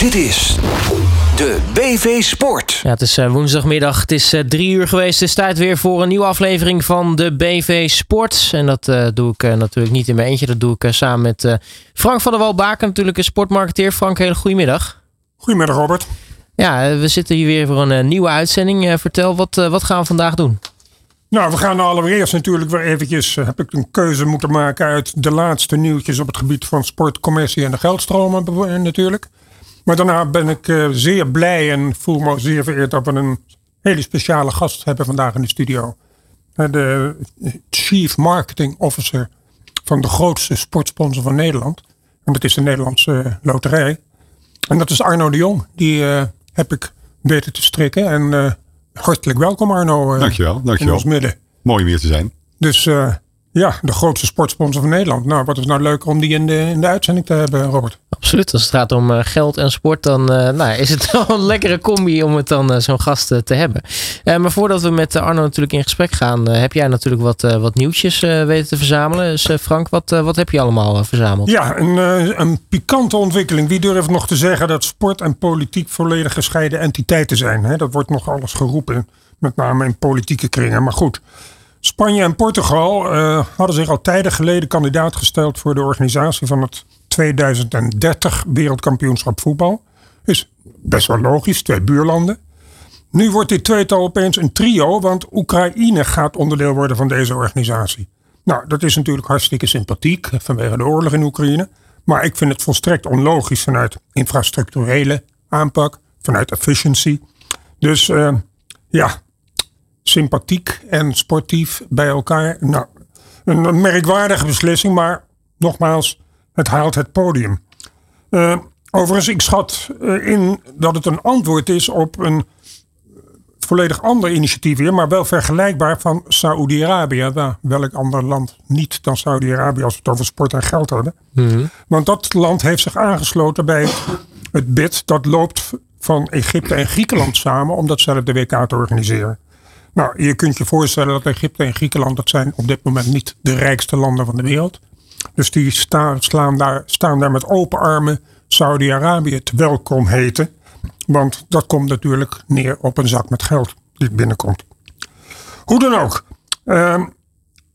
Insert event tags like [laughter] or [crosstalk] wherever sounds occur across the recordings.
Dit is de BV Sport. Ja, het is eh, woensdagmiddag. Het is eh, drie uur geweest. Het is tijd weer voor een nieuwe aflevering van de BV Sport. En dat eh, doe ik natuurlijk niet in mijn eentje. Dat doe ik samen met Frank van der Walbaken, natuurlijk een sportmarketeer. Frank, hele goedemiddag. Goedemiddag, Robert. Ja, we zitten hier weer voor een nieuwe uitzending. vertel, wat, wat gaan we vandaag doen? Nou, we gaan allereerst natuurlijk weer eventjes, heb ik een keuze moeten maken uit de laatste nieuwtjes op het gebied van sport, commercie en de geldstromen natuurlijk. Maar daarna ben ik uh, zeer blij en voel me zeer vereerd dat we een hele speciale gast hebben vandaag in de studio. Uh, de Chief Marketing Officer van de grootste sportsponsor van Nederland. En dat is de Nederlandse Loterij. En dat is Arno de Jong. Die uh, heb ik weten te strikken. En hartelijk welkom Arno. dankjewel, dankjewel. In ons midden. Mooi om hier te zijn. Dus ja, de grootste sportsponsor van Nederland. Nou, wat is nou leuker om die in de, in de uitzending te hebben, Robert? Absoluut. Als het gaat om eh, geld en sport, dan uh, [laughs] nou, is het wel een lekkere combi om het dan uh, zo'n gast te hebben. maar voordat we met Arno natuurlijk in gesprek gaan, heb jij natuurlijk wat, wat nieuwtjes weten te verzamelen. Dus Frank, wat, wat heb je allemaal verzameld? Ja, een, een pikante ontwikkeling. Wie durft nog te zeggen dat sport en politiek volledig gescheiden entiteiten zijn? Hè? Dat wordt nog alles geroepen, met name in politieke kringen. Maar goed. Spanje en Portugal uh, hadden zich al tijden geleden kandidaat gesteld voor de organisatie van het 2030 Wereldkampioenschap voetbal. Is best wel logisch, twee buurlanden. Nu wordt dit tweetal opeens een trio, want Oekraïne gaat onderdeel worden van deze organisatie. Nou, dat is natuurlijk hartstikke sympathiek vanwege de oorlog in Oekraïne. Maar ik vind het volstrekt onlogisch vanuit infrastructurele aanpak, vanuit efficiency. Dus uh, ja, sympathiek en sportief bij elkaar. Nou, een merkwaardige beslissing, maar nogmaals, het haalt het podium. Uh, overigens, ik schat uh, in dat het een antwoord is op een volledig ander initiatief weer, maar wel vergelijkbaar van Saoedi-Arabië. Nou, welk ander land niet dan Saoedi-Arabië als we het over sport en geld hebben. Mm Want dat land heeft zich aangesloten bij het bid dat loopt van Egypte en Griekenland samen om datzelfde WK te organiseren. Nou, je kunt je voorstellen dat Egypte en Griekenland, dat zijn op dit moment niet de rijkste landen van de wereld. Dus die staan, slaan daar, staan daar met open armen Saudi-Arabië te welkom heten. Want dat komt natuurlijk neer op een zak met geld die binnenkomt. Hoe dan ook. Uh,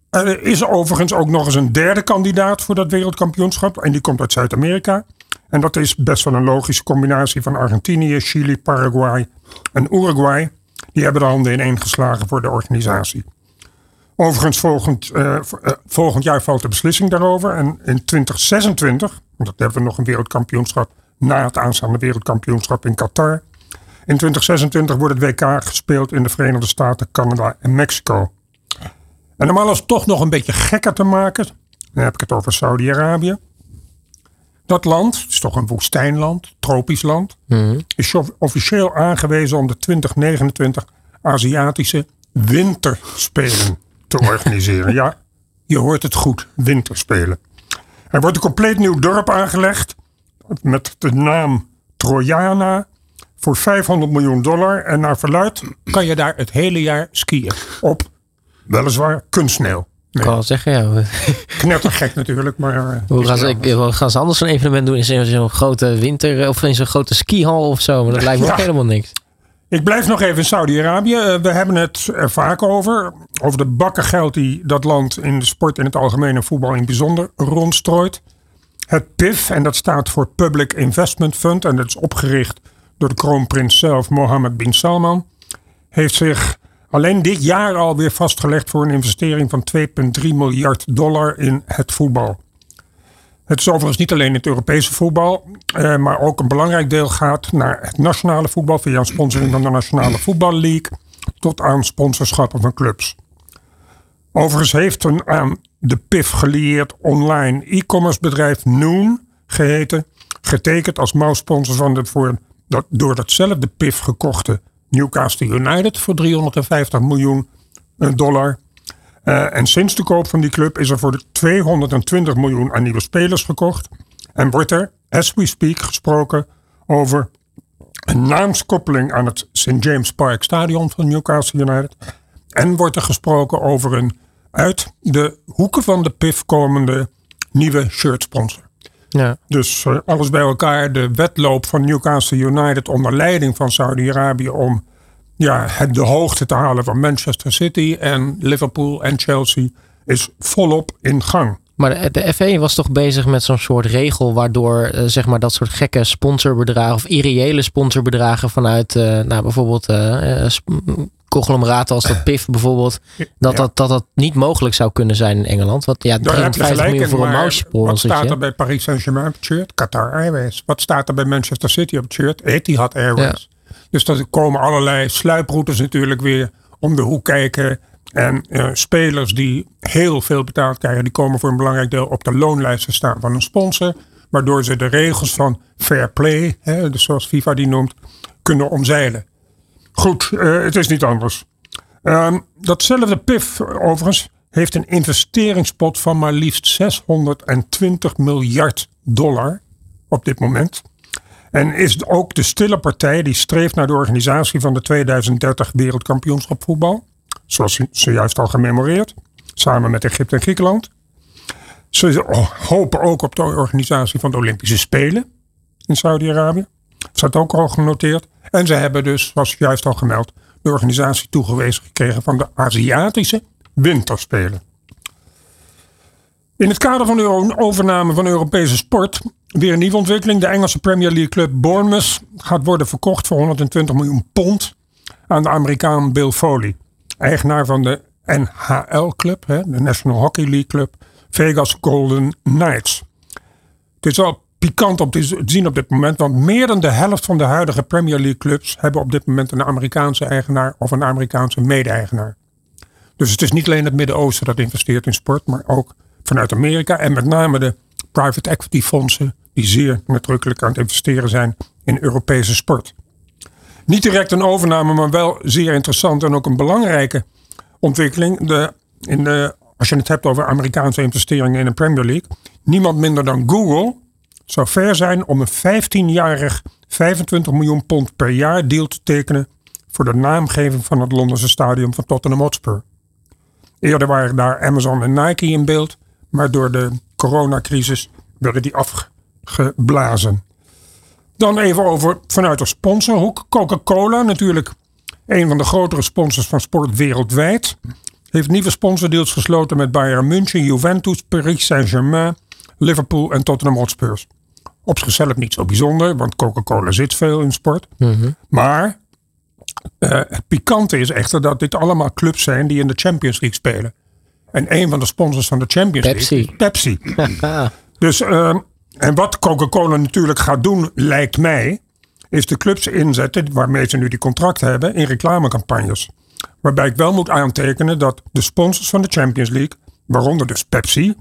er is overigens ook nog eens een derde kandidaat voor dat wereldkampioenschap. En die komt uit Zuid-Amerika. En dat is best wel een logische combinatie van Argentinië, Chili, Paraguay en Uruguay. Die hebben de handen ineen geslagen voor de organisatie. Overigens, volgend, uh, volgend jaar valt de beslissing daarover. En in 2026, want dat hebben we nog een wereldkampioenschap na het aanstaande wereldkampioenschap in Qatar. In 2026 wordt het WK gespeeld in de Verenigde Staten, Canada en Mexico. En om alles toch nog een beetje gekker te maken, dan heb ik het over Saudi-Arabië. Dat land, het is toch een woestijnland, tropisch land, mhm. is officieel aangewezen om de 2029 Aziatische Winterspelen te [laughs] organiseren. ja, je hoort het goed, Winterspelen. Er wordt een compleet nieuw dorp aangelegd met de naam Trojana voor 500 miljoen dollar. En naar verluid kan je daar het hele jaar skiën op weliswaar kunstsneeuw. Ik kan wel zeggen, ja. [laughs] Knettergek natuurlijk, maar... Eh, hoe gaan, ze, gaan ze anders een evenement doen? In zo'n grote winter of in zo'n grote skihal of zo? Maar dat lijkt me ook helemaal niks. Ik blijf nog even in Saudi-Arabië. Eh, we hebben het er vaak over. Over de bakken geld die dat land in de sport in het algemeen en voetbal in het bijzonder rondstrooit. Het PIF, en dat staat voor Public Investment Fund. En dat is opgericht door de kroonprins zelf, Mohammed bin Salman. Heeft zich alleen dit jaar alweer vastgelegd voor een investering van 2,3 miljard dollar in het voetbal. Het is overigens niet alleen het Europese voetbal, eh, maar ook een belangrijk deel gaat naar het nationale voetbal via een sponsoring van de Nationale Voetbal League tot aan sponsorschappen van clubs. Overigens heeft een aan de PIF gelieerd online e-commerce bedrijf Noon geheten, getekend als mouwsponsor van de voor dat, door datzelfde PIF gekochte Newcastle United voor 350 miljoen eh, dollar. Uh, en sinds de koop van die club is er voor de 220 miljoen aan nieuwe spelers gekocht. En wordt er, as we speak, gesproken over een naamskoppeling aan het St. James Park Stadion van Newcastle United. En wordt er gesproken over een uit de hoeken van de PIF komende nieuwe shirt sponsor. Ja. Dus uh, alles bij elkaar, de wedloop van Newcastle United onder leiding van Saudi-Arabië om ja, de hoogte te halen van Manchester City en Liverpool en Chelsea is volop in gang. Maar de, de F1 was toch bezig met zo'n soort regel waardoor uh, zeg maar dat soort gekke sponsorbedragen of irreële sponsorbedragen vanuit uh, nou, bijvoorbeeld uh, conglomeraten als dat [laughs] PIF bijvoorbeeld, dat, ja. dat, dat dat niet mogelijk zou kunnen zijn in Engeland. Want ja, 350 miljoen voor een mousepol. Wat staat er bij Paris Saint-Germain op het shirt? Qatar Airways. Wat staat er bij Manchester City op het shirt? Etihad Airways. Ja. Dus er komen allerlei sluiproutes natuurlijk weer om de hoek kijken. En uh, spelers die heel veel betaald krijgen, die komen voor een belangrijk deel op de loonlijst te staan van een sponsor. Waardoor ze de regels van fair play, hè, dus zoals FIFA die noemt, kunnen omzeilen. Goed, uh, het is niet anders. Um, datzelfde PIF overigens heeft een investeringspot van maar liefst 620 miljard dollar op dit moment. En is ook de stille partij die streeft naar de organisatie van de 2030 wereldkampioenschap voetbal. Zoals zojuist al gememoreerd. Samen met Egypte en Griekenland. Ze hopen ook op de organisatie van de Olympische Spelen in Saudi-Arabië. Staat ook al genoteerd. En ze hebben dus, zoals juist al gemeld, de organisatie toegewezen gekregen van de Aziatische Winterspelen. In het kader van de overname van Europese sport, weer een nieuwe ontwikkeling. De Engelse Premier League club Bournemouth gaat worden verkocht voor 120 miljoen pond aan de Amerikaan Bill Foley. Eigenaar van de NHL-club, de National Hockey League Club, Vegas Golden Knights. Het is wel pikant om te zien op dit moment, want meer dan de helft van de huidige Premier League clubs hebben op dit moment een Amerikaanse eigenaar of een Amerikaanse mede-eigenaar. Dus het is niet alleen het Midden-Oosten dat investeert in sport, maar ook vanuit Amerika en met name de private equity fondsen die zeer nadrukkelijk aan het investeren zijn in Europese sport. Niet direct een overname, maar wel zeer interessant en ook een belangrijke ontwikkeling. De, in de, als je het hebt over Amerikaanse investeringen in de Premier League. Niemand minder dan Google zou ver zijn om een 15-jarig 25 miljoen pond per jaar deal te tekenen voor de naamgeving van het Londense stadion van Tottenham Hotspur. Eerder waren daar Amazon en Nike in beeld, maar door de coronacrisis werden die afgeblazen. Dan even over vanuit de sponsorhoek. Coca-Cola, natuurlijk een van de grotere sponsors van sport wereldwijd. Heeft nieuwe sponsordeals gesloten met Bayern München, Juventus, Paris Saint-Germain, Liverpool en Tottenham Hotspurs. Op zichzelf niet zo bijzonder, want Coca-Cola zit veel in sport. Mm-hmm. Maar uh, het pikante is echter dat dit allemaal clubs zijn die in de Champions League spelen. En een van de sponsors van de Champions Pepsi. League Pepsi. [laughs] dus, uh, en wat Coca-Cola natuurlijk gaat doen, lijkt mij, is de clubs inzetten waarmee ze nu die contract hebben in reclamecampagnes. Waarbij ik wel moet aantekenen dat de sponsors van de Champions League, waaronder dus Pepsi,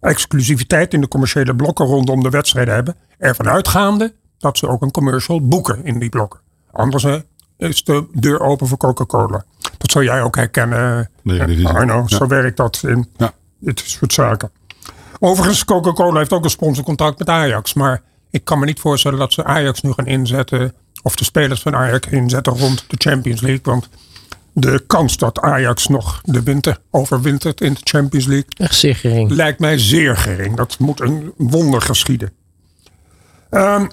exclusiviteit in de commerciële blokken rondom de wedstrijden hebben. Ervan uitgaande dat ze ook een commercial boeken in die blokken. Anders is de deur open voor Coca-Cola. Dat zou jij ook herkennen, nee, dit is Arno. Ja. Zo werkt dat in Ja. dit soort zaken. Overigens, Coca-Cola heeft ook een sponsorcontract met Ajax. Maar ik kan me niet voorstellen dat ze Ajax nu gaan inzetten. Of de spelers van Ajax inzetten rond de Champions League. Want de kans dat Ajax nog de winter overwintert in de Champions League Echt zeer gering. lijkt mij zeer gering. Dat moet een wonder geschieden. Ehm,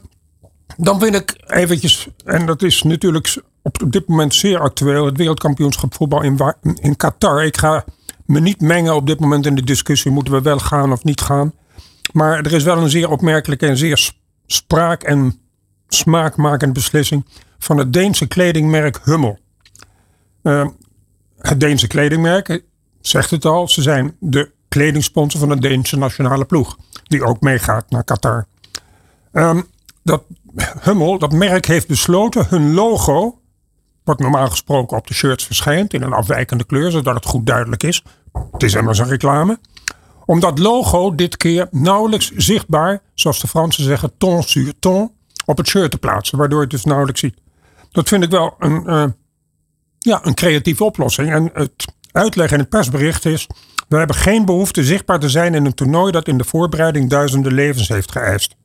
dan wil ik eventjes, en dat is natuurlijk op, dit moment zeer actueel, het wereldkampioenschap voetbal in, in Qatar. Ik ga me niet mengen op dit moment in de discussie, moeten we wel gaan of niet gaan. Maar er is wel een zeer opmerkelijke en zeer spraak- en smaakmakende beslissing van het Deense kledingmerk Hummel. Ehm, het Deense kledingmerk zegt het al, ze zijn de kledingsponsor van de Deense nationale ploeg. Die ook meegaat naar Qatar. Ehm, dat Hummel, dat merk heeft besloten hun logo, wat normaal gesproken op de shirts verschijnt in een afwijkende kleur, zodat het goed duidelijk is. Het is immers een reclame. Om dat logo dit keer nauwelijks zichtbaar, zoals de Fransen zeggen, ton sur ton, op het shirt te plaatsen, waardoor je het dus nauwelijks ziet. Dat vind ik wel een, eh, ja, een creatieve oplossing. En het uitleg in het persbericht is: we hebben geen behoefte zichtbaar te zijn in een toernooi dat in de voorbereiding duizenden levens heeft geëist.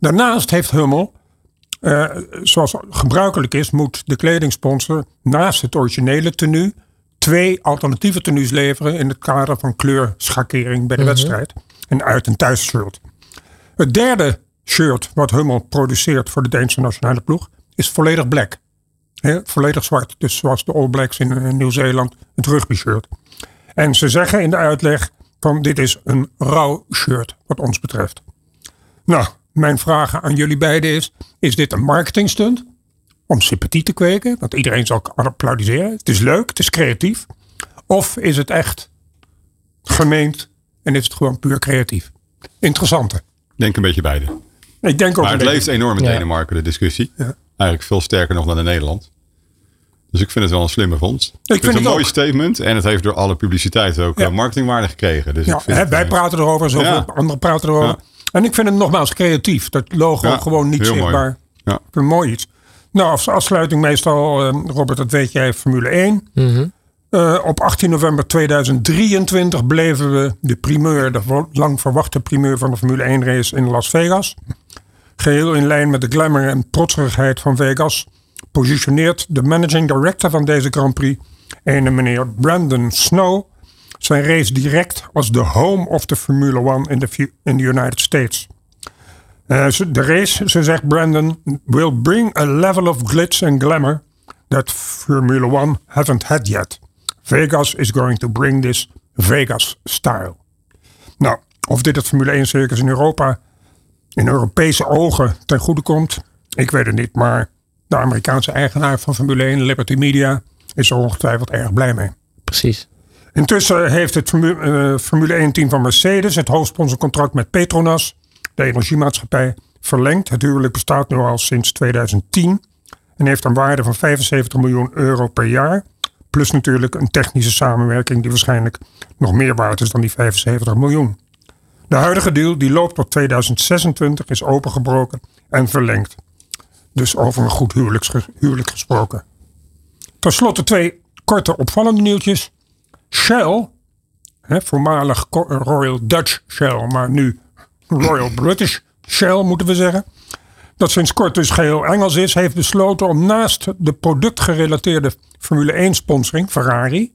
Daarnaast heeft Hummel, eh, zoals gebruikelijk is, moet de kledingsponsor naast het originele tenue twee alternatieve tenues leveren in het kader van kleurschakering bij de wedstrijd. Een uit- en thuisshirt. Het derde shirt wat Hummel produceert voor de Deense nationale ploeg is volledig black. He, volledig zwart. Dus zoals de All Blacks in, in Nieuw-Zeeland het rugby shirt. En ze zeggen in de uitleg van dit is een rauw shirt wat ons betreft. Nou, mijn vraag aan jullie beiden is, is dit een marketingstunt? Om sympathie te kweken, want iedereen zal applaudisseren. Het is leuk, het is creatief. Of is het echt gemeend en is het gewoon puur creatief? Interessante. Ik denk een beetje beide. Ik denk ook maar het leeft enorm in Ja. Denemarken, de discussie. Ja. Eigenlijk veel sterker nog dan in Nederland. Dus ik vind het wel een slimme vondst. Ik, vind het het een mooi statement. En het heeft door alle publiciteit ook Ja. eh, marketingwaarde gekregen. Dus Ja, ik vind hè, het, wij eh, praten erover, zoveel Ja. anderen praten erover. Ja. En ik vind het nogmaals creatief. Dat logo Ja, gewoon niet mooi. zichtbaar. Ja. Ik vind het mooi iets. Nou, als afsluiting meestal, eh, Robert, dat weet jij, Formule 1. Eh, op 18 november 2023 bleven we de primeur, de lang verwachte primeur van de Formule 1 race in Las Vegas. Geheel in lijn met de glamour en trotserigheid van Vegas positioneert de managing director van deze Grand Prix, ene meneer Brandon Snow, zijn race direct als de home of the Formula One in fu- in the United States. Eh, ze- de race, zo zegt Brandon, will bring a level of glitz and glamour that Formula One haven't had yet. Vegas is going to bring this Vegas style. Nou, of dit het Formule 1 circus in Europa in Europese ogen ten goede komt, ik weet het niet. Maar de Amerikaanse eigenaar van Formule 1, Liberty Media, is er ongetwijfeld erg blij mee. Precies. Intussen heeft het eh, Formule 1-team van Mercedes het hoofdsponsorcontract met Petronas, de energiemaatschappij, verlengd. Het huwelijk bestaat nu al sinds 2010 en heeft een waarde van 75 miljoen euro per jaar. Plus natuurlijk een technische samenwerking die waarschijnlijk nog meer waard is dan die 75 miljoen. De huidige deal die loopt tot 2026 is opengebroken en verlengd. Dus over een goed huwelijk gesproken. Ten slotte twee korte opvallende nieuwtjes. Shell, voormalig Royal Dutch Shell, maar nu Royal British Shell moeten we zeggen. Dat sinds kort dus geheel Engels is, heeft besloten om naast de productgerelateerde Formule 1 sponsoring, Ferrari,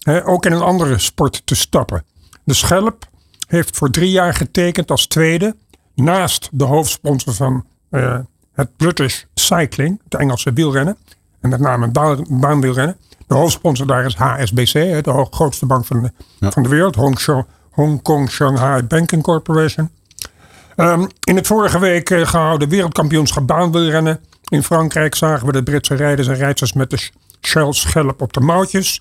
hè, ook in een andere sport te stappen. De Schelp heeft voor drie jaar getekend als tweede, naast de hoofdsponsor van eh, het British Cycling, het Engelse wielrennen, en met name baanwielrennen. De hoofdsponsor daar is HSBC, de grootste bank van de, Ja. van de wereld, Hong, Kong Shanghai Banking Corporation. Ehm, in het vorige week eh, gehouden wereldkampioenschap baanwielrennen in Frankrijk zagen we de Britse rijders en rijders met de Sh- Shell schelp op de mouwtjes.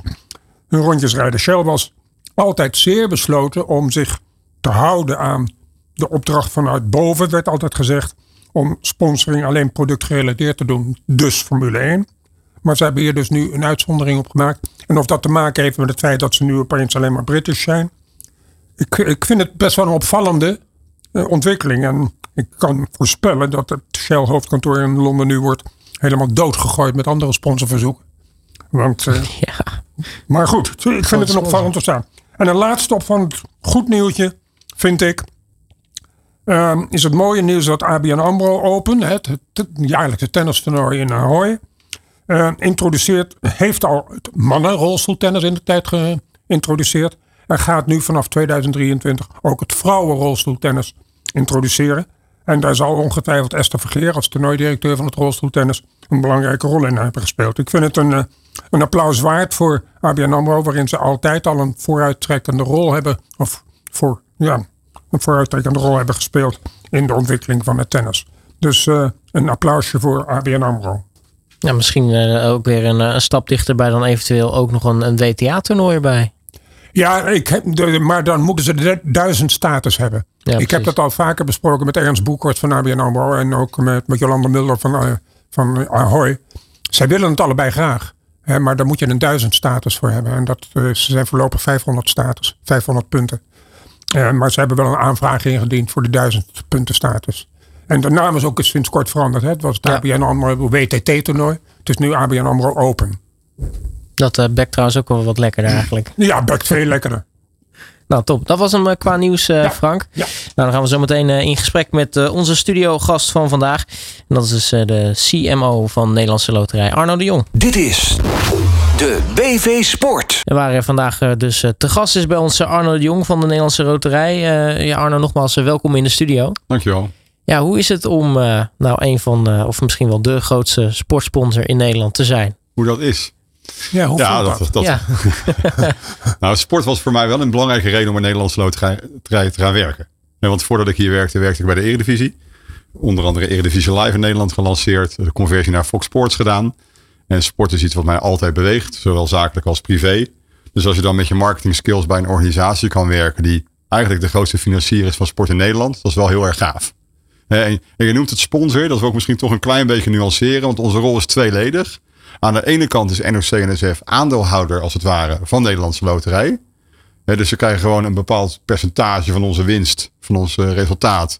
Hun rondjes rijden. Shell was altijd zeer besloten om zich te houden aan de opdracht vanuit boven, werd altijd gezegd, om sponsoring alleen productgerelateerd te doen. Dus Formule 1. Maar ze hebben hier dus nu een uitzondering op gemaakt. En of dat te maken heeft met het feit dat ze nu opeens alleen maar British zijn. Ik, ik vind het best wel een opvallende eh, ontwikkeling. En ik kan voorspellen dat het Shell hoofdkantoor in Londen nu wordt helemaal doodgegooid met andere sponsorverzoeken. Want, eh, [laughs] Ja. maar goed, ik vind het een opvallend te staan. En een laatste opvallend goed nieuwtje vind ik. ehm, is het mooie nieuws dat ABN AMRO Open, het, het, jaarlijkse tennistoernooi in Ahoy, eh, introduceert, heeft al het mannenrolstoeltennis in de tijd geïntroduceerd. En gaat nu vanaf 2023 ook het vrouwenrolstoeltennis introduceren. En daar zal ongetwijfeld Esther Vergeer als toernooidirecteur van het rolstoeltennis een belangrijke rol in hebben gespeeld. Ik vind het een, eh, een applaus waard voor ABN AMRO, waarin ze altijd al een vooruittrekkende rol hebben, of voor, ja, een vooruittrekkende rol hebben gespeeld in de ontwikkeling van het tennis. Dus eh, een applausje voor ABN AMRO. Ja, misschien eh, ook weer een, eh, een stap dichterbij dan eventueel ook nog een, een WTA-toernooi erbij. Ja, ik heb, de, maar dan moeten ze de duizend status hebben. Ja, ik heb dat al vaker besproken met Ernst Boekhorst van ABN AMRO en ook met, met Jolanda Mulder van, eh, van Ahoy. Zij willen het allebei graag. Hè, maar daar moet je een duizend status voor hebben. En dat, ze zijn voorlopig 500 status, 500 punten. Eh, maar ze hebben wel een aanvraag ingediend voor de 1000 punten status. En de naam is ook sinds kort veranderd. Hè. Het was het Ja. ABN AMRO WTT-toernooi. Het is nu ABN AMRO Open. Dat eh bekt trouwens ook wel wat lekkerder eigenlijk. [laughs] Ja, bekt veel lekkerder. Nou, top. Dat was hem eh, qua nieuws, eh, Ja. Frank. Ja. Nou, dan gaan we zo meteen in gesprek met eh, onze studiogast van vandaag. En dat is dus eh, de CMO van Nederlandse Loterij, Arno de Jong. Dit is De BV Sport. We waren vandaag eh, dus eh, te gast is bij ons eh, Arno de Jong van de Nederlandse Roterij. Eh, ja, Arno, nogmaals welkom in de studio. Dankjewel. Ja, hoe is het om eh, nou een van, eh, of misschien wel de grootste sportsponsor in Nederland te zijn? Hoe dat is. Ja, hoe Ja, dat, dat, ja, [laughs] Nou, sport was voor mij wel een belangrijke reden om een Nederlandse loterij te gaan werken. Want voordat ik hier werkte, werkte ik bij de Eredivisie. Onder andere Eredivisie Live in Nederland gelanceerd. De conversie naar Fox Sports gedaan. En sport is iets wat mij altijd beweegt, zowel zakelijk als privé. Dus als je dan met je marketing skills bij een organisatie kan werken die eigenlijk de grootste financier is van sport in Nederland, dat is wel heel erg gaaf. En je noemt het sponsor, dat wil ik misschien toch een klein beetje nuanceren, want onze rol is tweeledig. Aan de ene kant is NOC-NSF aandeelhouder, als het ware, van Nederlandse Loterij. Dus ze krijgen gewoon een bepaald percentage van onze winst, van ons eh, resultaat.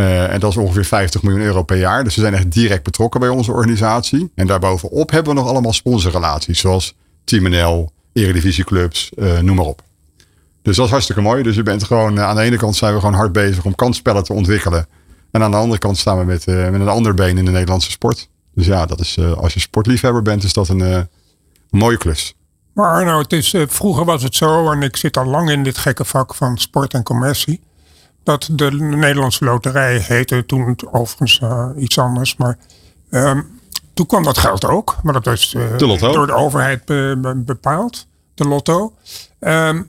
Eh, en dat is ongeveer 50 miljoen euro per jaar. Dus ze zijn echt direct betrokken bij onze organisatie. En daarbovenop hebben we nog allemaal sponsorrelaties. Zoals Team NL, Eredivisieclubs, eh noem maar op. Dus dat is hartstikke mooi. Dus je bent gewoon, eh, aan de ene kant zijn we gewoon hard bezig om kansspellen te ontwikkelen. En aan de andere kant staan we met, met een ander been in de Nederlandse sport. Dus ja, dat is, als je sportliefhebber bent, is dat een mooie klus. Maar Arno, het is, vroeger was het zo, en ik zit al lang in dit gekke vak van sport en commercie, dat de Nederlandse loterij heette toen overigens eh, iets anders, maar ehm, toen kwam dat geld ook, maar dat was eh, De door de overheid be- be- bepaald, de lotto. Ehm,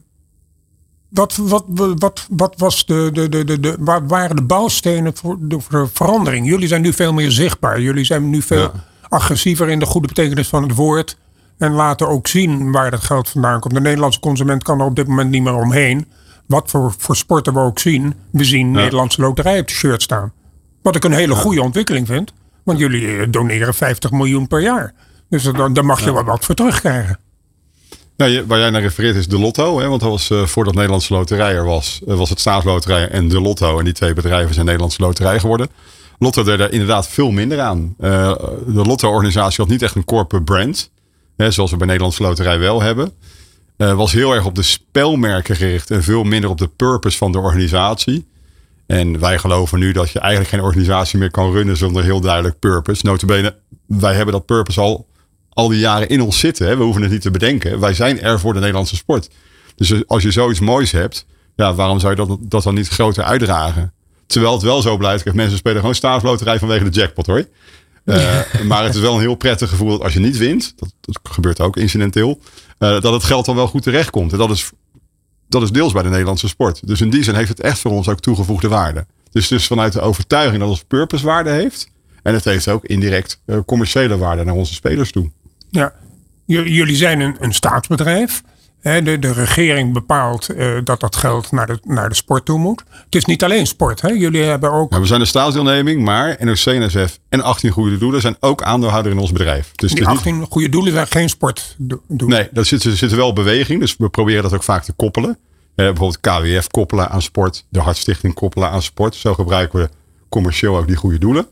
wat, wat, wat, wat was de, de, de, de, de, wat waren de bouwstenen voor de, voor de verandering? Jullie zijn nu veel meer zichtbaar. Jullie zijn nu veel Ja. agressiever in de goede betekenis van het woord. En laten ook zien waar dat geld vandaan komt. De Nederlandse consument kan er op dit moment niet meer omheen. Wat voor, voor sporten we ook zien. We zien Nederlandse loterij op de shirt staan. Wat ik een hele goede ontwikkeling vind. Want jullie eh, doneren 50 miljoen per jaar. Dus dan, dan mag je wel wat voor terugkrijgen. Je- waar jij naar refereert is de Lotto. Hè? Want dat was, eh, voordat Nederlandse Loterij er was, eh, was het Staatsloterij en de Lotto. En die twee bedrijven zijn Nederlandse Loterij geworden. Lotto deed daar inderdaad veel minder aan. De Lotto-organisatie had niet echt een corporate brand. Hè, zoals we bij Nederlandse Loterij wel hebben. Eh, was heel erg op de spelmerken gericht en veel minder op de purpose van de organisatie. En wij geloven nu dat je eigenlijk geen organisatie meer kan runnen zonder heel duidelijk purpose. Notabene, wij hebben dat purpose al, al die jaren in ons zitten. Hè? We hoeven het niet te bedenken. Wij zijn er voor de Nederlandse sport. Dus als je zoiets moois hebt, ja, waarom zou je dat, dat dan niet groter uitdragen? Terwijl het wel zo blijft. Mensen spelen gewoon staatsloterij vanwege de jackpot hoor. Eh, maar het is wel een heel prettig gevoel dat als je niet wint, dat, dat gebeurt ook incidenteel, eh, dat het geld dan wel goed terechtkomt. En dat is, dat is deels bij de Nederlandse sport. Dus in die zin heeft het echt voor ons ook toegevoegde waarde. Dus dus vanuit de overtuiging dat ons purpose waarde heeft. En het heeft ook indirect eh, commerciële waarde naar onze spelers toe. Ja, jullie zijn een, een staatsbedrijf. De, de regering bepaalt eh, dat dat geld naar de, naar de sport toe moet. Het is niet alleen sport. Hè? Jullie hebben ook. We zijn een staatsdeelneming, maar NOC, NSF en 18 goede doelen zijn ook aandeelhouder in ons bedrijf. Dus Die is niet 18 goede doelen zijn geen sport do- doen. Nee, daar zit, er zit wel beweging. Dus we proberen dat ook vaak te koppelen. Eh, bijvoorbeeld KWF koppelen aan sport. De Hartstichting koppelen aan sport. Zo gebruiken we commercieel ook die goede doelen.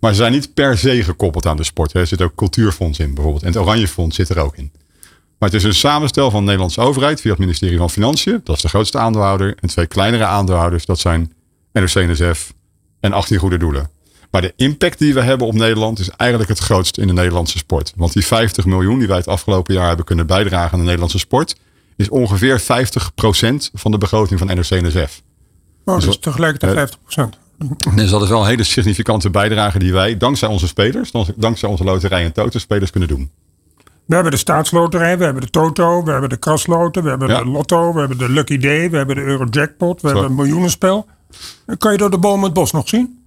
Maar ze zijn niet per se gekoppeld aan de sport. hè. Er zit ook cultuurfonds in bijvoorbeeld. En het Oranje Fonds zit er ook in. Maar het is een samenstel van de Nederlandse overheid via het ministerie van Financiën. Dat is de grootste aandeelhouder. En twee kleinere aandeelhouders. Dat zijn NOC, NSF en 18 goede doelen. Maar de impact die we hebben op Nederland is eigenlijk het grootst in de Nederlandse sport. Want die 50 miljoen die wij het afgelopen jaar hebben kunnen bijdragen aan de Nederlandse sport, is ongeveer 50% van de begroting van NOC-NSF. Oh, dat is tegelijkertijd eh, 50% Dus dat is wel een hele significante bijdrage die wij, dankzij onze spelers, dankzij onze loterij en toto-spelers kunnen doen. We hebben de staatsloterij, we hebben de Toto, we hebben de Krasloten, we hebben Ja. de Lotto, we hebben de Lucky Day, we hebben de Eurojackpot, we Zo. hebben een miljoenenspel. Kan je door de boom het bos nog zien?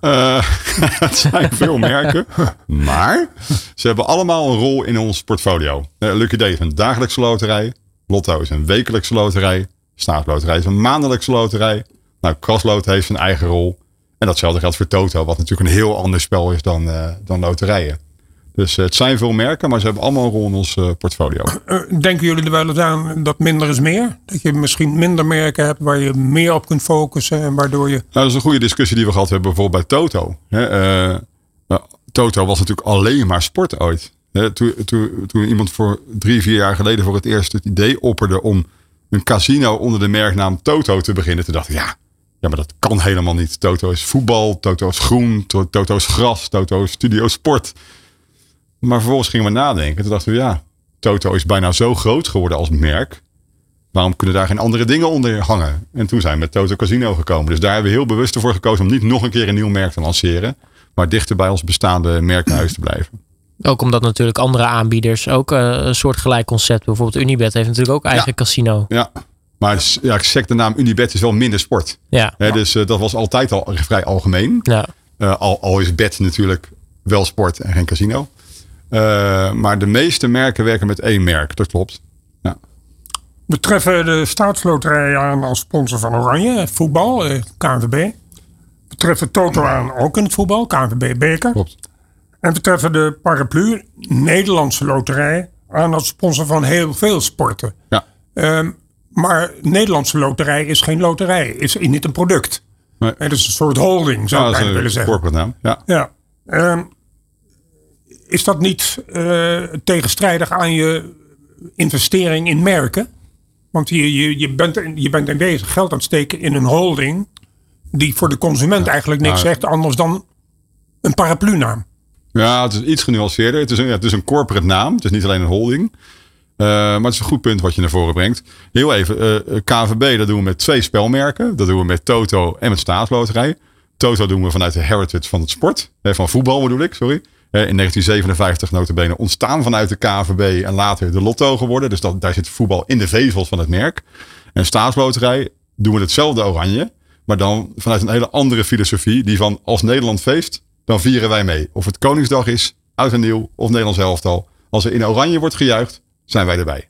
Eh, [laughs] het zijn veel merken. [laughs] Maar ze hebben allemaal een rol in ons portfolio. Eh, Lucky Day is een dagelijkse loterij. Lotto is een wekelijkse loterij. Staatsloterij is een maandelijkse loterij. Nou, Krasloot heeft zijn eigen rol. En datzelfde geldt voor Toto, wat natuurlijk een heel ander spel is dan, eh, dan loterijen. Dus eh, het zijn veel merken, maar ze hebben allemaal een rol in ons eh, portfolio. Eh, denken jullie er wel eens aan dat minder is meer? Dat je misschien minder merken hebt waar je meer op kunt focussen en waardoor je... Nou, dat is een goede discussie die we gehad hebben bijvoorbeeld bij Toto. Hè, nou, Toto was natuurlijk alleen maar sport ooit. Hè, toen, toen, toen iemand voor drie, vier jaar geleden voor het eerst het idee opperde om een casino onder de merknaam Toto te beginnen. Toen dacht ik, ja, ja, maar dat kan helemaal niet. Toto is voetbal, Toto is groen, To- Toto is gras, Toto is studio sport. Maar vervolgens gingen we nadenken. Toen dachten we, ja, Toto is bijna zo groot geworden als merk. Waarom kunnen daar geen andere dingen onder hangen? En toen zijn we met Toto Casino gekomen. Dus daar hebben we heel bewust ervoor gekozen om niet nog een keer een nieuw merk te lanceren. Maar dichter bij ons bestaande merkhuis te blijven. Ook omdat natuurlijk andere aanbieders ook uh, een soort gelijk concept. Bijvoorbeeld Unibet heeft natuurlijk ook eigen Ja. casino. Ja, maar ja, ik zeg de naam Unibet is wel minder sport. Ja. Dus eh, dat was altijd al vrij algemeen. ja. Eh, al, al is bet natuurlijk wel sport en geen casino. Eh, maar de meeste merken werken met één merk, dat klopt. Ja. We treffen de staatsloterij aan als sponsor van Oranje, voetbal, eh, KNVB. We treffen Toto aan ook in het voetbal, KNVB Beker. Klopt. En we treffen de paraplu Nederlandse loterij aan als sponsor van heel veel sporten. Ja. Ehm, maar Nederlandse loterij is geen loterij, is niet een product. Nee. Het is een soort holding, zou Ja, ik willen zeggen. corporate naam. Ja. Ja. Ehm, is dat niet eh, tegenstrijdig aan je investering in merken? Want je, je, je, bent, je bent in wezen geld aan het steken in een holding die voor de consument eigenlijk niks zegt anders dan een paraplu-naam. Ja, het is iets genuanceerder. Het is een, ja, het is een corporate naam. Het is niet alleen een holding. Eh, maar het is een goed punt wat je naar voren brengt. Heel even, eh KVB, dat doen we met twee spelmerken. Dat doen we met Toto en met Staatsloterij. Toto doen we vanuit de heritage van het sport. Van voetbal bedoel ik, sorry. In 1957 notabene ontstaan vanuit de KVB en later de Lotto geworden. Dus daar zit voetbal in de vezels van het merk. En Staatsloterij doen we hetzelfde oranje. Maar dan vanuit een hele andere filosofie. Die van als Nederland feest, dan vieren wij mee. Of het Koningsdag is, oud en nieuw of Nederlands elftal. Als er in oranje wordt gejuicht, zijn wij erbij.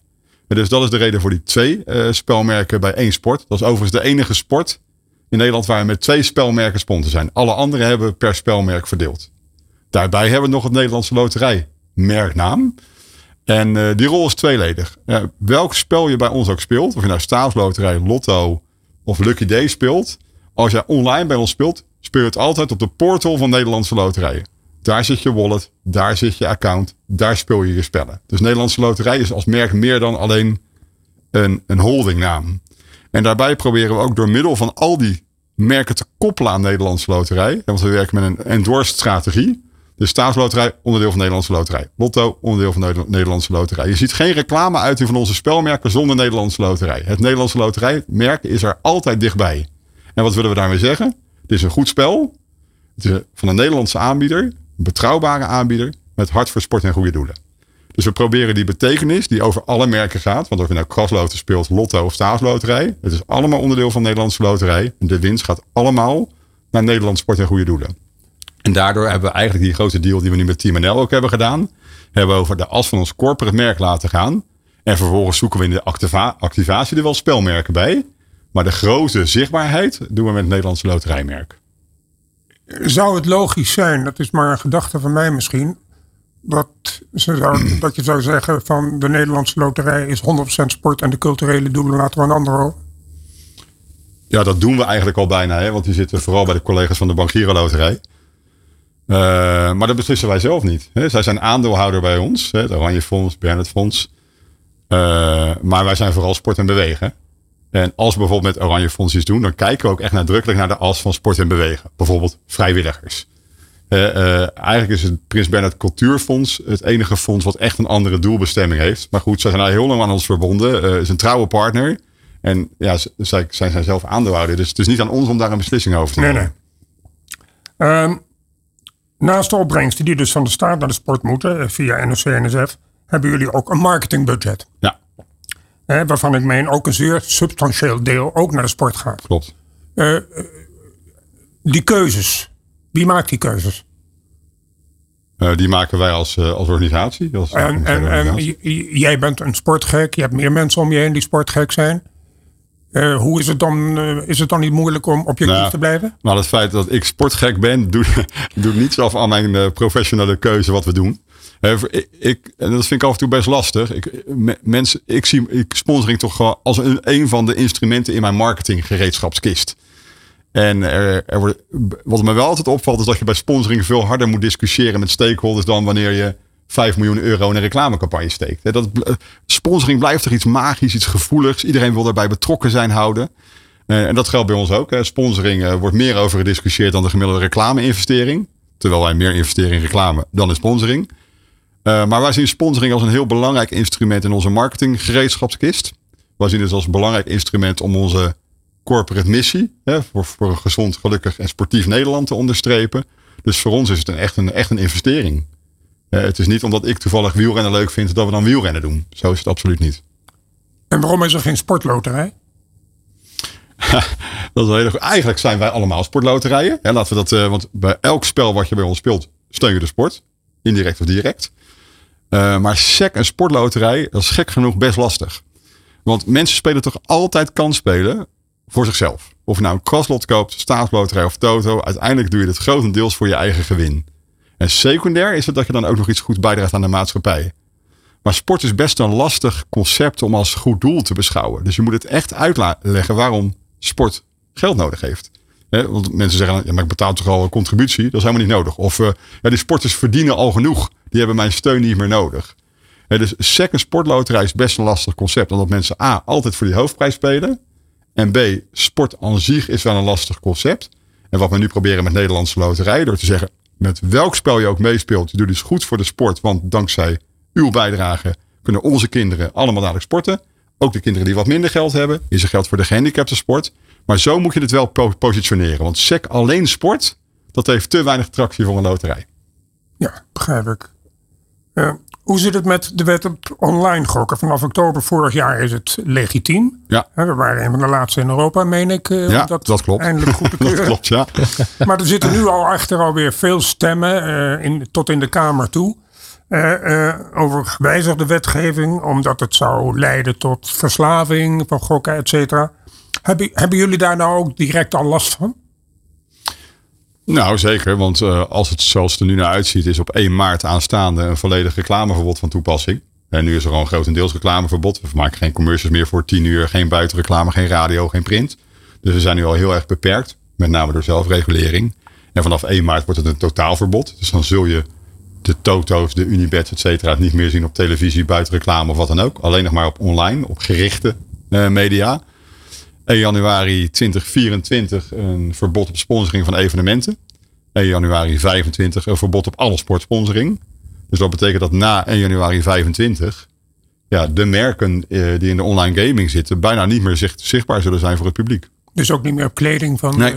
Dus dat is de reden voor die twee eh, spelmerken bij één sport. Dat is overigens de enige sport in Nederland waar we met twee spelmerken sponsor zijn. Alle anderen hebben per spelmerk verdeeld. Daarbij hebben we nog het Nederlandse Loterij merknaam. En eh, die rol is tweeledig. Welk spel je bij ons ook speelt, of je nou staatsloterij, lotto of Lucky Day speelt. Als jij online bij ons speelt, speel je het altijd op de portal van Nederlandse Loterijen. Daar zit je wallet, daar zit je account, daar speel je je spellen. Dus Nederlandse Loterij is als merk meer dan alleen een, een holdingnaam. En daarbij proberen we ook door middel van al die merken te koppelen aan Nederlandse Loterij. Want we werken met een endorsed strategie. De staatsloterij, onderdeel van Nederlandse Loterij. Lotto, onderdeel van Neder- Nederlandse Loterij. Je ziet geen reclame uit van onze spelmerken zonder Nederlandse Loterij. Het Nederlandse Loterijmerk is er altijd dichtbij. En wat willen we daarmee zeggen? Het is een goed spel. Het is van een Nederlandse aanbieder. Een betrouwbare aanbieder. Met hart voor sport en goede doelen. Dus we proberen die betekenis die over alle merken gaat. Want of je nou krasloten speelt, lotto of staatsloterij. Het is allemaal onderdeel van Nederlandse loterij. En de winst gaat allemaal naar Nederlands sport en goede doelen. En daardoor hebben we eigenlijk die grote deal die we nu met Team NL ook hebben gedaan. Hebben we over de as van ons corporate merk laten gaan. En vervolgens zoeken we in de activa- activatie er wel spelmerken bij. Maar de grote zichtbaarheid doen we met het Nederlandse loterijmerk. Zou het logisch zijn, dat is maar een gedachte van mij misschien, dat, ze zou, [clears throat] dat je zou zeggen van de Nederlandse loterij is 100% sport en de culturele doelen laten we aan anderen over? Ja, dat doen we eigenlijk al bijna. Hè? Want die zitten vooral bij de collega's van de Bank Giro Loterij. Eh, maar dat beslissen wij zelf niet. Hè? Zij zijn aandeelhouder bij ons. Hè? Het Oranje Fonds, Bernard Fonds. Eh, maar wij zijn vooral sport en bewegen. En als we bijvoorbeeld met Oranje Fonds iets doen, dan kijken we ook echt nadrukkelijk naar de as van sport en bewegen. Bijvoorbeeld vrijwilligers. Eh, eigenlijk is het Prins Bernhard Cultuurfonds het enige fonds wat echt een andere doelbestemming heeft. Maar goed, zij zijn al heel lang aan ons verbonden. Het is een trouwe partner. En ja, zij zij zijn zelf aandeelhouder. Dus het is niet aan ons om daar een beslissing over te Nee, nemen. nee. Ehm, naast de opbrengsten die dus van de staat naar de sport moeten eh, via NOC-NSF, hebben jullie ook een marketingbudget. Ja, Hè, waarvan ik meen ook een zeer substantieel deel ook naar de sport gaat. klopt. Eh, eh, die keuzes, wie maakt die keuzes? Die maken wij als, als organisatie. Als, En, en, en organisatie. j- jij bent een sportgek, je hebt meer mensen om je heen die sportgek zijn. Eh, hoe is het dan? eh, is het dan niet moeilijk om objectief Nou, te blijven? Maar het feit dat ik sportgek ben, [laughs] doet, doet niets af aan mijn eh, professionele keuze wat we doen. Ik, ik, en dat vind ik af en toe best lastig. Ik, me- mensen, ik zie ik sponsoring toch gewoon als een, een van de instrumenten in mijn marketinggereedschapskist. En er, er wordt, wat me wel altijd opvalt, is dat je bij sponsoring veel harder moet discussiëren met stakeholders dan wanneer je 5 miljoen euro in een reclamecampagne steekt. Dat, bl- sponsoring blijft toch iets magisch, iets gevoeligs. Iedereen wil daarbij betrokken zijn houden. Eh, en dat geldt bij ons ook. Sponsoring eh, wordt meer over gediscussieerd dan de gemiddelde reclame-investering. Terwijl wij meer investeren in reclame dan in sponsoring. Maar wij zien sponsoring als een heel belangrijk instrument in onze marketinggereedschapskist. Wij zien het als een belangrijk instrument om onze corporate missie, hè, voor, voor een gezond, gelukkig en sportief Nederland te onderstrepen. Dus voor ons is het een, echt, een, echt een investering. Uh, het is niet omdat ik toevallig wielrennen leuk vind dat we dan wielrennen doen. Zo is het absoluut niet. En waarom is er geen sportloterij? [laughs] dat is. Eigenlijk zijn wij allemaal sportloterijen. Ja, laten we dat, uh, want bij elk spel wat je bij ons speelt, steun je de sport. Indirect of direct. Uh, maar SEC en sportloterij, dat is gek genoeg best lastig. Want mensen spelen toch altijd spelen voor zichzelf. Of je nou een kraslot koopt, staatsloterij of toto. Uiteindelijk doe je het grotendeels voor je eigen gewin. En secundair is het dat je dan ook nog iets goed bijdraagt aan de maatschappij. Maar sport is best een lastig concept om als goed doel te beschouwen. Dus je moet het echt uitleggen waarom sport geld nodig heeft. want mensen zeggen, ja, maar ik betaal toch al een contributie? Dat is helemaal niet nodig. Of uh, ja, die sporters verdienen al genoeg. Die hebben mijn steun niet meer nodig. dus second sportloterij is best een lastig concept. Omdat mensen A, altijd voor die hoofdprijs spelen. En B, sport aan zich is wel een lastig concept. En wat we nu proberen met Nederlandse loterij. Door te zeggen, met welk spel je ook meespeelt. Je doet dus goed voor de sport. Want dankzij uw bijdrage kunnen onze kinderen allemaal dadelijk sporten. Ook de kinderen die wat minder geld hebben. Is er geld voor de gehandicapte sport. Maar zo moet je het wel positioneren. Want SEC alleen sport, dat heeft te weinig tractie voor een loterij. Ja, begrijp ik. Uh, hoe zit het met de wet op online gokken? Vanaf oktober vorig jaar is het legitiem. Ja. We waren een van de laatste in Europa, meen ik. Uh, ja, dat, dat, klopt. Eindelijk goed te [laughs] keuren. dat klopt, ja. [laughs] maar er zitten nu al achter alweer veel stemmen, uh, in, tot in de Kamer toe. Uh, over gewijzigde wetgeving, omdat het zou leiden tot verslaving van gokken, et cetera. Hebben, hebben jullie daar nou ook direct al last van? Nou, zeker. Want uh, als het zoals het er nu naar uitziet, is op 1 maart aanstaande een volledig reclameverbod van toepassing. En nu is er al een grotendeels reclameverbod. We maken geen commercials meer voor 10 uur, geen buitenreclame, geen radio, geen print. Dus we zijn nu al heel erg beperkt, met name door zelfregulering. En vanaf 1 maart wordt het een totaalverbod. Dus dan zul je de Toto's, de Unibets, et cetera, niet meer zien op televisie, buitenreclame of wat dan ook. Alleen nog maar op online, op gerichte uh, media. 1 januari 2024 een verbod op sponsoring van evenementen. 1 januari 25 een verbod op alle sportsponsoring. Dus dat betekent dat na 1 januari 25 ja, de merken eh, die in de online gaming zitten bijna niet meer zicht, zichtbaar zullen zijn voor het publiek. Dus ook niet meer op kleding van. Nee.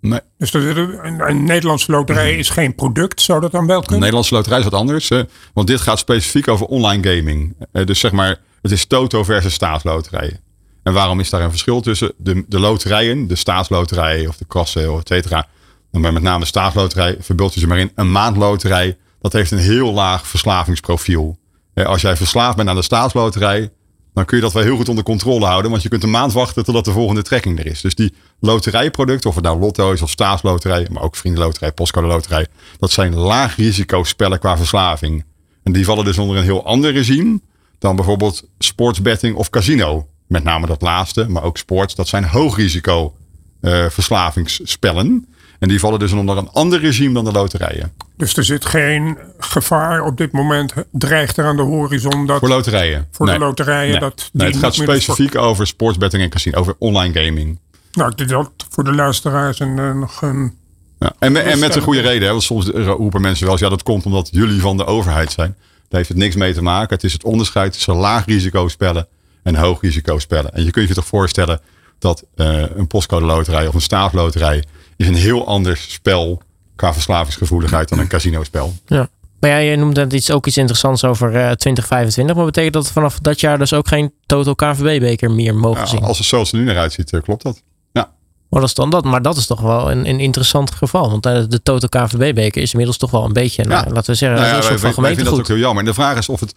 nee. Dus een, een, Nederlandse loterij is geen product, zou dat dan wel kunnen? Een Nederlandse loterij is wat anders. want dit gaat specifiek over online gaming. Eh, dus zeg maar, het is Toto versus staatsloterijen. En waarom is daar een verschil tussen de, de loterijen, de staatsloterij of de crossale, et cetera. En met name de staatsloterij, verbeeld je ze maar in. Een maandloterij, dat heeft een heel laag verslavingsprofiel. Als jij verslaafd bent aan de staatsloterij, dan kun je dat wel heel goed onder controle houden. Want je kunt een maand wachten totdat de volgende trekking er is. Dus die loterijproducten, of het nou lotto is of staatsloterij, maar ook vriendenloterij, postcode loterij. Dat zijn laag risicospellen qua verslaving. En die vallen dus onder een heel ander regime dan bijvoorbeeld sportsbetting of casino met name dat laatste, maar ook sport, dat zijn hoogrisico uh, verslavingsspellen. En die vallen dus onder een ander regime dan de loterijen. Dus er zit geen gevaar op dit moment, dreigt er aan de horizon dat... Voor loterijen? Voor de loterijen? Nee. Dat nee, het gaat specifiek over sportsbetting en casino, over online gaming. Nou, ik denk dat voor de luisteraars een, uh, nog een... Ja. En, en met een goede reden, hè, want soms roepen mensen wel eens, ja dat komt omdat jullie van de overheid zijn. Daar heeft het niks mee te maken. Het is het onderscheid tussen laag risicospellen en hoog risicospellen. En je kunt je toch voorstellen dat uh, een postcode loterij of een staatsloterij is een heel ander spel qua verslavingsgevoeligheid dan een casinospel. Ja. Maar ja, je noemde iets, ook iets interessants over uh, eh, 2025. Maar betekent dat vanaf dat jaar dus ook geen Total KVB-beker meer mogen ja, zien? Als het zoals het nu naar uitziet, uh, klopt dat. Ja. Maar dat is dan dat. Maar dat is toch wel een, een interessant geval. Want uh, de Total KVB-beker is inmiddels toch wel een beetje, nou, laten we zeggen, nou ja, een soort wij, van gemeentegoed. Ik vind dat ook heel jammer. En de vraag is of het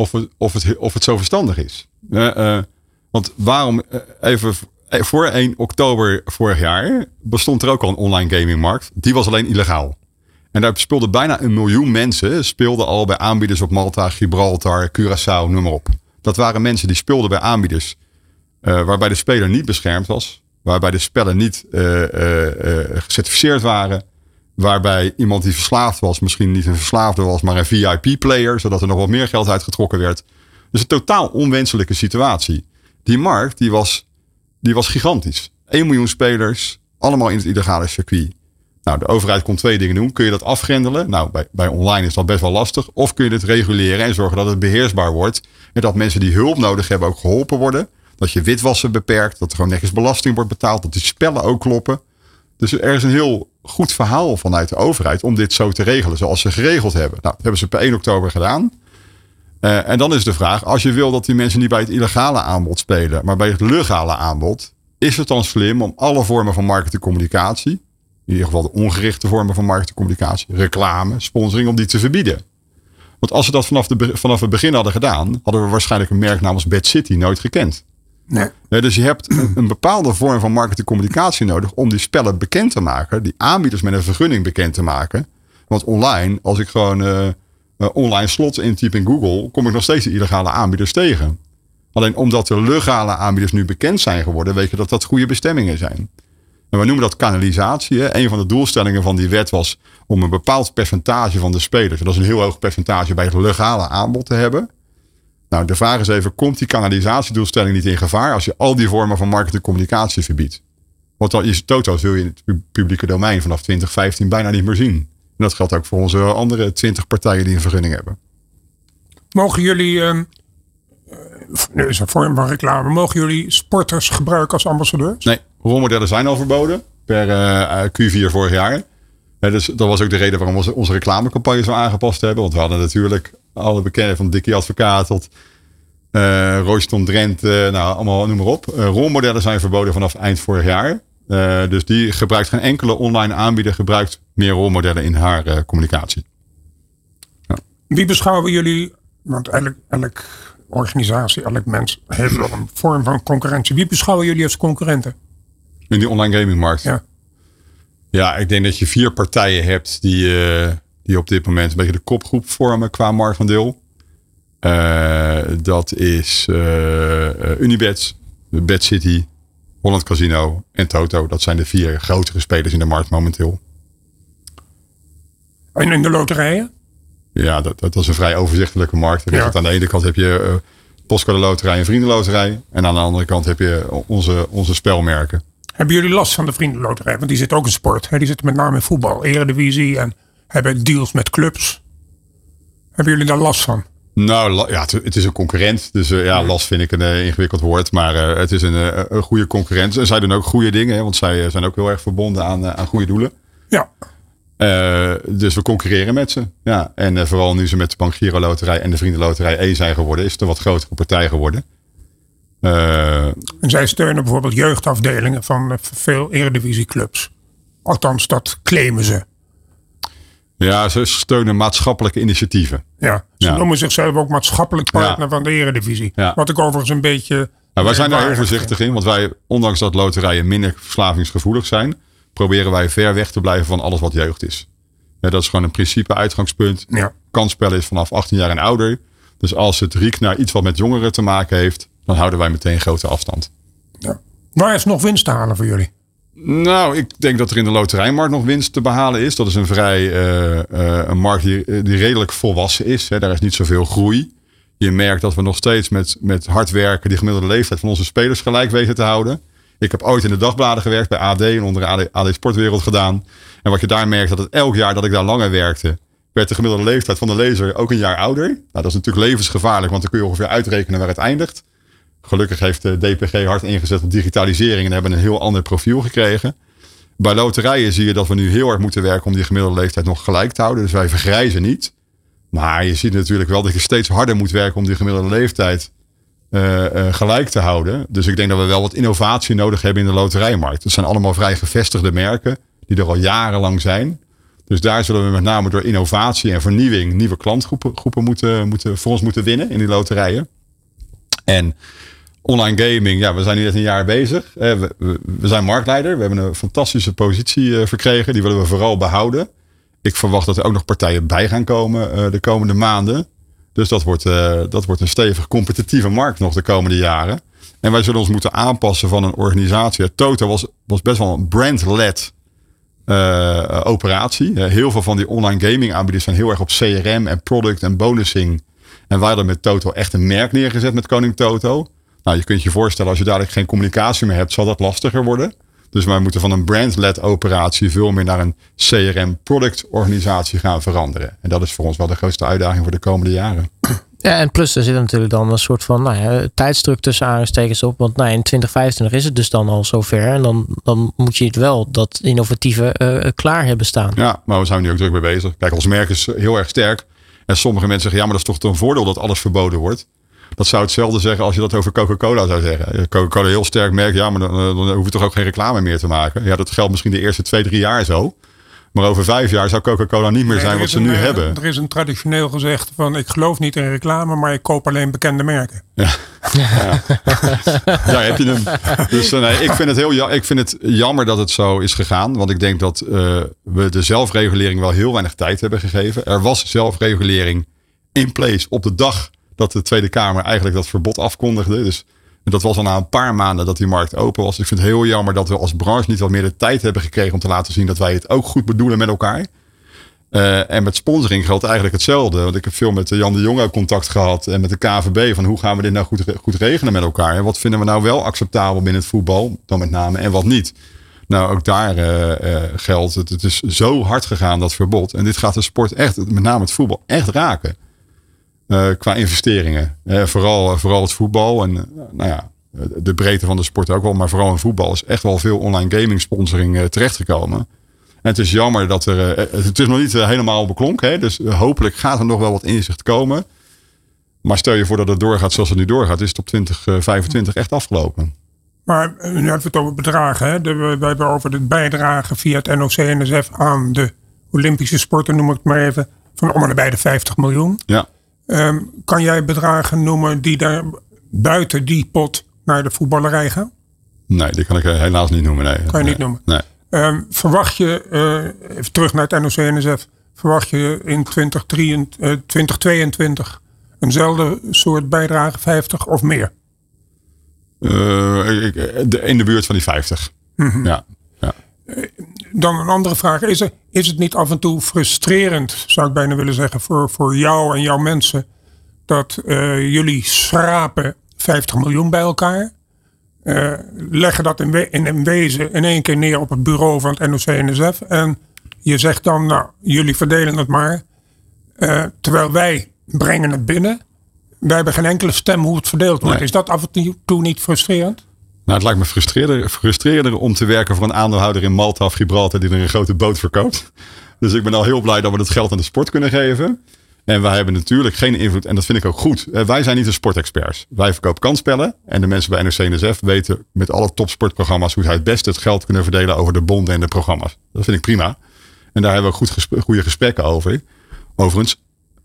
of het, of het, of het zo verstandig is. Uh, want waarom, uh, even voor 1 oktober vorig jaar bestond er ook al een online gamingmarkt. Die was alleen illegaal. En daar speelden bijna een miljoen mensen speelden al bij aanbieders op Malta, Gibraltar, Curaçao, noem maar op. Dat waren mensen die speelden bij aanbieders waarbij de speler niet beschermd was. Waarbij de spellen niet gecertificeerd waren. Waarbij iemand die verslaafd was, misschien niet een verslaafde was, maar een VIP-player, zodat er nog wat meer geld uitgetrokken werd. Dus een totaal onwenselijke situatie. Die markt die was, die was gigantisch. 1 miljoen spelers, allemaal in het illegale circuit. Nou, de overheid kon twee dingen doen. Kun je dat afgrendelen? Nou, bij, bij online is dat best wel lastig. Of kun je dit reguleren en zorgen dat het beheersbaar wordt. En dat mensen die hulp nodig hebben ook geholpen worden. Dat je witwassen beperkt. Dat er gewoon netjes belasting wordt betaald. Dat die spellen ook kloppen. Dus er is een heel goed verhaal vanuit de overheid om dit zo te regelen zoals ze geregeld hebben. Nou, dat hebben ze per 1 oktober gedaan. Uh, en dan is de vraag, als je wil dat die mensen niet bij het illegale aanbod spelen, maar bij het legale aanbod, is het dan slim om alle vormen van marketingcommunicatie, in ieder geval de ongerichte vormen van marketingcommunicatie, reclame, sponsoring, om die te verbieden? Want als ze dat vanaf, de, vanaf het begin hadden gedaan, hadden we waarschijnlijk een merk namens Bad City nooit gekend. Dus je hebt een, bepaalde vorm van marketingcommunicatie nodig om die spellen bekend te maken, die aanbieders met een vergunning bekend te maken. Want online, als ik gewoon uh, online slots intyp in Google, kom ik nog steeds de illegale aanbieders tegen. Alleen omdat de legale aanbieders nu bekend zijn geworden, weet je dat dat goede bestemmingen zijn. En we noemen dat kanalisatie. Een van de doelstellingen van die wet was om een bepaald percentage van de spelers, dat is een heel hoog percentage, bij het legale aanbod te hebben. Nou, de vraag is even, komt die kanalisatiedoelstelling niet in gevaar als je al die vormen van marketing communicatie verbiedt? Want dan is Toto zul je in het publieke domein vanaf 2015 bijna niet meer zien. En dat geldt ook voor onze andere 20 partijen die een vergunning hebben. Mogen jullie, uh, nu is een vorm van reclame, mogen jullie sporters gebruiken als ambassadeurs? Nee, rolmodellen zijn al verboden per uh, Q4 vorig jaar. dus dat was ook de reden waarom we onze reclamecampagne zo aangepast hebben. Want we hadden natuurlijk alle bekenden van Dickie Advocaat tot uh, Royston Drenthe, nou allemaal noem maar op. Uh, rolmodellen zijn verboden vanaf eind vorig jaar. Uh, dus die gebruikt geen enkele online aanbieder gebruikt meer rolmodellen in haar communicatie. Ja. Wie beschouwen jullie, want elk, elk organisatie, elk mens heeft wel een vorm van concurrentie. Wie beschouwen jullie als concurrenten? In die online gamingmarkt? Ja. Ja, ik denk dat je vier partijen hebt die die op dit moment een beetje de kopgroep vormen qua marktaandeel. Uh, dat is uh, Unibet, Bad City, Holland Casino en Toto. Dat zijn de vier grotere spelers in de markt momenteel. En in de loterijen? Ja, dat, dat is een vrij overzichtelijke markt. Ja. Aan de ene kant heb je uh, Postcode Loterij en Vriendenloterij. En aan de andere kant heb je onze, onze spelmerken. Hebben jullie last van de Vriendenloterij? Want die zit ook in sport. Hè? Die zit met name in voetbal, eredivisie en hebben deals met clubs. Hebben jullie daar last van? Nou ja, het, is een concurrent. Dus uh, ja, last vind ik een uh, ingewikkeld woord. Maar uh, het is een, een goede concurrent. En zij doen ook goede dingen. Hè, want zij zijn ook heel erg verbonden aan, aan goede doelen. Ja. dus we concurreren met ze. Ja. En vooral nu ze met de Bank Giro Loterij en de Vriendenloterij E zijn geworden. Is het een wat grotere partij geworden. en zij steunen bijvoorbeeld jeugdafdelingen van veel eredivisieclubs. Althans, dat claimen ze. Ja, ze steunen maatschappelijke initiatieven. Ja, ze noemen zichzelf ook maatschappelijk partner van de Eredivisie. Wat ik overigens een beetje. Ja, wij zijn daar heel voorzichtig in, want wij, ondanks dat loterijen minder verslavingsgevoelig zijn, proberen wij ver weg te blijven van alles wat jeugd is. dat is gewoon een principe uitgangspunt. Ja. Kansspel is vanaf 18 jaar en ouder. Dus als het riekt naar iets wat met jongeren te maken heeft, dan houden wij meteen grote afstand. Ja. Waar is nog winst te halen voor jullie? Nou, ik denk dat er in de loterijmarkt nog winst te behalen is. Dat is een vrij uh, een markt die, die redelijk volwassen is. Hè. Daar is niet zoveel groei. Je merkt dat we nog steeds met, met hard werken die gemiddelde leeftijd van onze spelers gelijk weten te houden. Ik heb ooit in de dagbladen gewerkt bij AD en onder AD, AD Sportwereld gedaan. En wat je daar merkt, dat het elk jaar dat ik daar langer werkte, werd de gemiddelde leeftijd van de lezer ook een jaar ouder. Nou, dat is natuurlijk levensgevaarlijk, want dan kun je ongeveer uitrekenen waar het eindigt. Gelukkig heeft de DPG hard ingezet op digitalisering en hebben een heel ander profiel gekregen. Bij loterijen zie je dat we nu heel erg moeten werken om die gemiddelde leeftijd nog gelijk te houden. Dus wij vergrijzen niet. Maar je ziet natuurlijk wel dat je steeds harder moet werken om die gemiddelde leeftijd uh, uh, gelijk te houden. Dus ik denk dat we wel wat innovatie nodig hebben in de loterijmarkt. Het zijn allemaal vrij gevestigde merken die er al jarenlang zijn. Dus daar zullen we met name door innovatie en vernieuwing nieuwe klantgroepen groepen moeten, moeten, voor ons moeten winnen in die loterijen. En online gaming, ja, we zijn nu net een jaar bezig. We, we, zijn marktleider. We hebben een fantastische positie eh, verkregen. Die willen we vooral behouden. Ik verwacht dat er ook nog partijen bij gaan komen eh, de komende maanden. Dus dat wordt, eh, dat wordt een stevig competitieve markt nog de komende jaren. En wij zullen ons moeten aanpassen van een organisatie. Toto was, was best wel een brand-led operatie. heel veel van die online gaming aanbieders zijn heel erg op CRM en product en bonusing. En wij hadden met Toto echt een merk neergezet met Koning Toto. Nou, je kunt je voorstellen, als je dadelijk geen communicatie meer hebt, zal dat lastiger worden. Dus wij moeten van een brand-led operatie veel meer naar een CRM-product-organisatie gaan veranderen. En dat is voor ons wel de grootste uitdaging voor de komende jaren. Ja, en plus er zit natuurlijk dan een soort van nou ja, tijdsdruk tussen aanstekens op. Want nou, in 2025 is het dus dan al zover. En dan, dan moet je het wel, dat innovatieve, uh, klaar hebben staan. Ja, maar we zijn nu ook druk mee bezig. Kijk, ons merk is heel erg sterk. En sommige mensen zeggen, ja, maar dat is toch een voordeel dat alles verboden wordt. Dat zou hetzelfde zeggen als je dat over Coca-Cola zou zeggen. Coca-Cola heel sterk merk, ja, maar dan, dan hoef je toch ook geen reclame meer te maken. Ja, dat geldt misschien de eerste twee, drie jaar zo. Maar over vijf jaar zou Coca-Cola niet meer zijn wat ze nu eh, hebben. Er is een traditioneel gezegd van ik geloof niet in reclame, maar ik koop alleen bekende merken. Ja, ja. ja heb je hem. Dus eh, nee, ik vind, het heel, ik vind het jammer dat het zo is gegaan. Want ik denk dat uh, we de zelfregulering wel heel weinig tijd hebben gegeven. Er was zelfregulering in place op de dag dat de Tweede Kamer eigenlijk dat verbod afkondigde. Dus dat was al na een paar maanden dat die markt open was. Ik vind het heel jammer dat we als branche niet wat meer de tijd hebben gekregen om te laten zien dat wij het ook goed bedoelen met elkaar. Uh, en met sponsoring geldt eigenlijk hetzelfde. Want ik heb veel met Jan de Jonge contact gehad en met de KVB van hoe gaan we dit nou goed, goed regelen met elkaar. En wat vinden we nou wel acceptabel binnen het voetbal, dan met name, en wat niet. Nou, ook daar uh, uh, geldt, het is zo hard gegaan dat verbod. En dit gaat de sport echt, met name het voetbal, echt raken. Uh, qua investeringen. Uh, vooral, vooral het voetbal en uh, nou ja, de breedte van de sport ook wel. Maar vooral in voetbal is echt wel veel online gaming sponsoring terechtgekomen. En het is jammer dat er. het is nog niet helemaal beklonken. Hè? Dus hopelijk gaat er nog wel wat inzicht komen. Maar stel je voor dat het doorgaat zoals het nu doorgaat, is het op 2025 echt afgelopen. Maar nu hebben we het over bedragen. Hè? De, we, we hebben over het bijdragen via het NOC-NSF aan de Olympische sporten, noem ik het maar even, van om en bij de 50 miljoen. Ja. Um, kan jij bedragen noemen die daar buiten die pot naar de voetballerij gaan? Nee, die kan ik helaas niet noemen. Nee. Kan je nee. niet noemen? Nee. Um, verwacht je, uh, even terug naar het NOC-NSF, verwacht je in 2023, uh, 2022 eenzelfde soort bijdrage, 50 of meer? Uh, in de buurt van die 50. Mhm. Mm -hmm. Ja. Dan een andere vraag. Is, er, is het niet af en toe frustrerend, zou ik bijna willen zeggen, voor, voor jou en jouw mensen, dat uh, jullie schrapen 50 miljoen bij elkaar, uh, leggen dat in, we, in, in, wezen in één keer neer op het bureau van het NOC-NSF en je zegt dan, nou, jullie verdelen het maar, uh, terwijl wij brengen het binnen. Wij hebben geen enkele stem hoe het verdeeld wordt. Nee. Is dat af en toe niet frustrerend? Nou, het lijkt me frustrerender om te werken voor een aandeelhouder in Malta of Gibraltar die er een grote boot verkoopt. Dus ik ben al heel blij dat we dat geld aan de sport kunnen geven. En wij hebben natuurlijk geen invloed, en dat vind ik ook goed. Wij zijn niet de sportexperts. Wij verkopen kansspellen. En de mensen bij NOC-NSF weten met alle topsportprogramma's hoe zij het beste het geld kunnen verdelen over de bonden en de programma's. Dat vind ik prima. En daar hebben we goed goede gesprekken over. Overigens,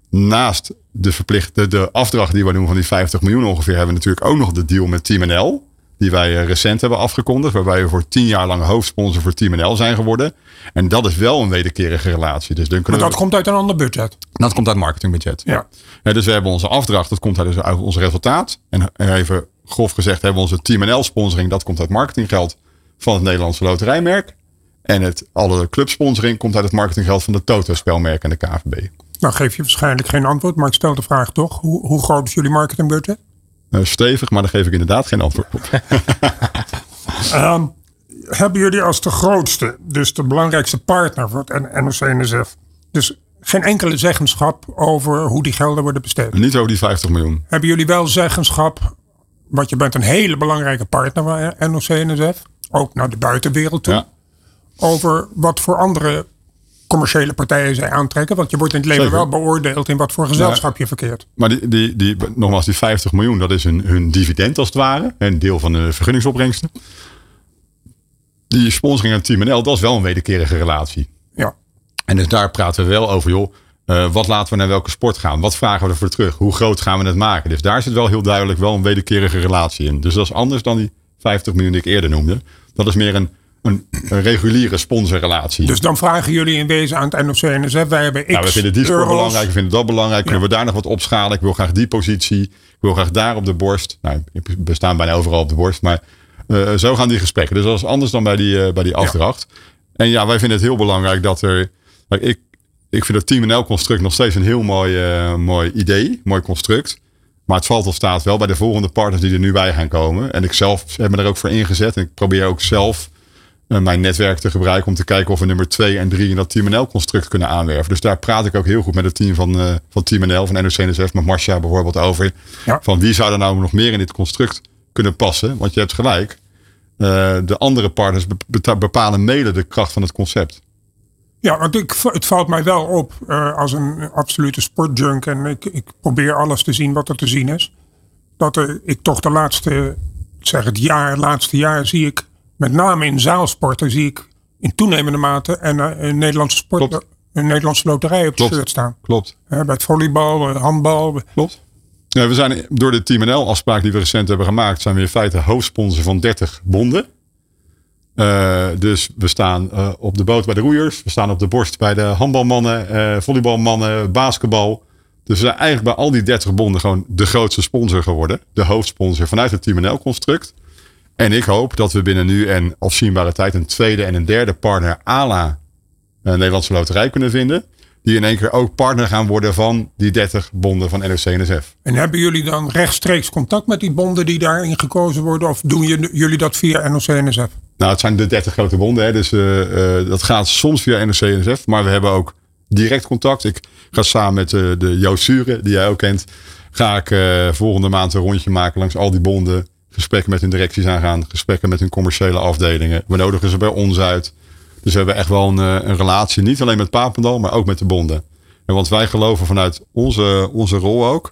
naast de verplichte de afdracht die we doen van die 50 miljoen ongeveer, hebben we natuurlijk ook nog de deal met Team NL die wij recent hebben afgekondigd. Waarbij we voor tien jaar lang hoofdsponsor voor Team NL zijn geworden. En dat is wel een wederkerige relatie. Dus dan Maar dat we... komt uit een ander budget. Dat komt uit marketingbudget. Ja. Ja, dus we hebben onze afdracht, dat komt uit dus uit ons resultaat. En even grof gezegd hebben we onze Team NL sponsoring. Dat komt uit marketinggeld van het Nederlandse loterijmerk. En het, alle clubsponsoring komt uit het marketinggeld van de Toto-spelmerk en de KVB. Nou geef je waarschijnlijk geen antwoord, maar ik stel de vraag toch. Hoe, hoe groot is jullie marketingbudget? Uh, stevig, maar daar geef ik inderdaad geen antwoord op. um, [laughs] hebben jullie als de grootste, dus de belangrijkste partner voor het NOC-NSF, dus geen enkele zeggenschap over hoe die gelden worden besteed? Niet over die 50 miljoen. Hebben jullie wel zeggenschap, want je bent een hele belangrijke partner van NOC-NSF, ook naar de buitenwereld toe, Ja. over wat voor andere commerciële partijen zij aantrekken? Want je wordt in het leven Zeker. wel beoordeeld in wat voor gezelschap je verkeert. Maar die, die, die, nogmaals, die 50 miljoen, dat is hun, hun dividend als het ware. Een deel van de vergunningsopbrengsten. Die sponsoring aan Team NL, dat is wel een wederkerige relatie. Ja. En dus daar praten we wel over, joh. Uh, wat laten we naar welke sport gaan? Wat vragen we ervoor terug? Hoe groot gaan we het maken? Dus daar zit wel heel duidelijk wel een wederkerige relatie in. Dus dat is anders dan die 50 miljoen die ik eerder noemde. Dat is meer een, een, een reguliere sponsorrelatie. Dus dan vragen jullie in wezen aan het NOC-NSF. Wij hebben x nou, we vinden die sport euro's. belangrijk, we vinden dat belangrijk. Kunnen we daar nog wat opschalen? Ik wil graag die positie. Ik wil graag daar op de borst. Nou, we staan bijna overal op de borst. Maar uh, zo gaan die gesprekken. Dus dat is anders dan bij die, uh, bij die afdracht. Ja. En ja, wij vinden het heel belangrijk dat er... Ik, ik vind het Team NL-construct nog steeds een heel mooi, uh, mooi idee. Mooi construct. Maar het valt of staat wel bij de volgende partners die er nu bij gaan komen. En ik zelf heb me er ook voor ingezet. En ik probeer ook zelf eh, mijn netwerk te gebruiken om te kijken of we nummer 2 en 3 in dat Team NL construct kunnen aanwerven. Dus daar praat ik ook heel goed met het team van, uh, van Team NL, van NOC-NSF, met Marcia bijvoorbeeld over. Ja. Van wie zou er nou nog meer in dit construct kunnen passen? Want je hebt gelijk, uh, de andere partners bepalen mede de kracht van het concept. Ja, want ik, het valt mij wel op uh, als een absolute sportjunk en ik, ik probeer alles te zien wat er te zien is. Dat er, ik toch de laatste, zeg het jaar, laatste jaar zie ik met name in zaalsporten zie ik in toenemende mate en een Nederlandse sport, een Nederlandse loterij op de shirt staan. Klopt. Bij het volleybal, handbal. Klopt. Ja, we zijn door de Team NL afspraak die we recent hebben gemaakt, zijn we in feite hoofdsponsor van 30 bonden. Uh, dus we staan uh, op de boot bij de roeiers. We staan op de borst bij de handbalmannen, uh, volleybalmannen, basketbal. Dus we zijn eigenlijk bij al die 30 bonden gewoon de grootste sponsor geworden. De hoofdsponsor vanuit het Team NL construct. En ik hoop dat we binnen nu en afzienbare tijd een tweede en een derde partner à la Nederlandse Loterij kunnen vinden. Die in één keer ook partner gaan worden van die 30 bonden van NOC-NSF. En hebben jullie dan rechtstreeks contact met die bonden die daarin gekozen worden? Of doen jullie dat via NOC-NSF? Nou, het zijn de 30 grote bonden. Hè, dus uh, uh, dat gaat soms via NOC-NSF. Maar we hebben ook direct contact. Ik ga samen met uh, de Joost Suren, die jij ook kent. Ga ik volgende maand een rondje maken langs al die bonden gesprekken met hun directies aangaan, gesprekken met hun commerciële afdelingen. We nodigen ze bij ons uit. Dus we hebben echt wel een, eh, een relatie, niet alleen met Papendal, maar ook met de bonden. En want wij geloven vanuit onze, onze rol ook,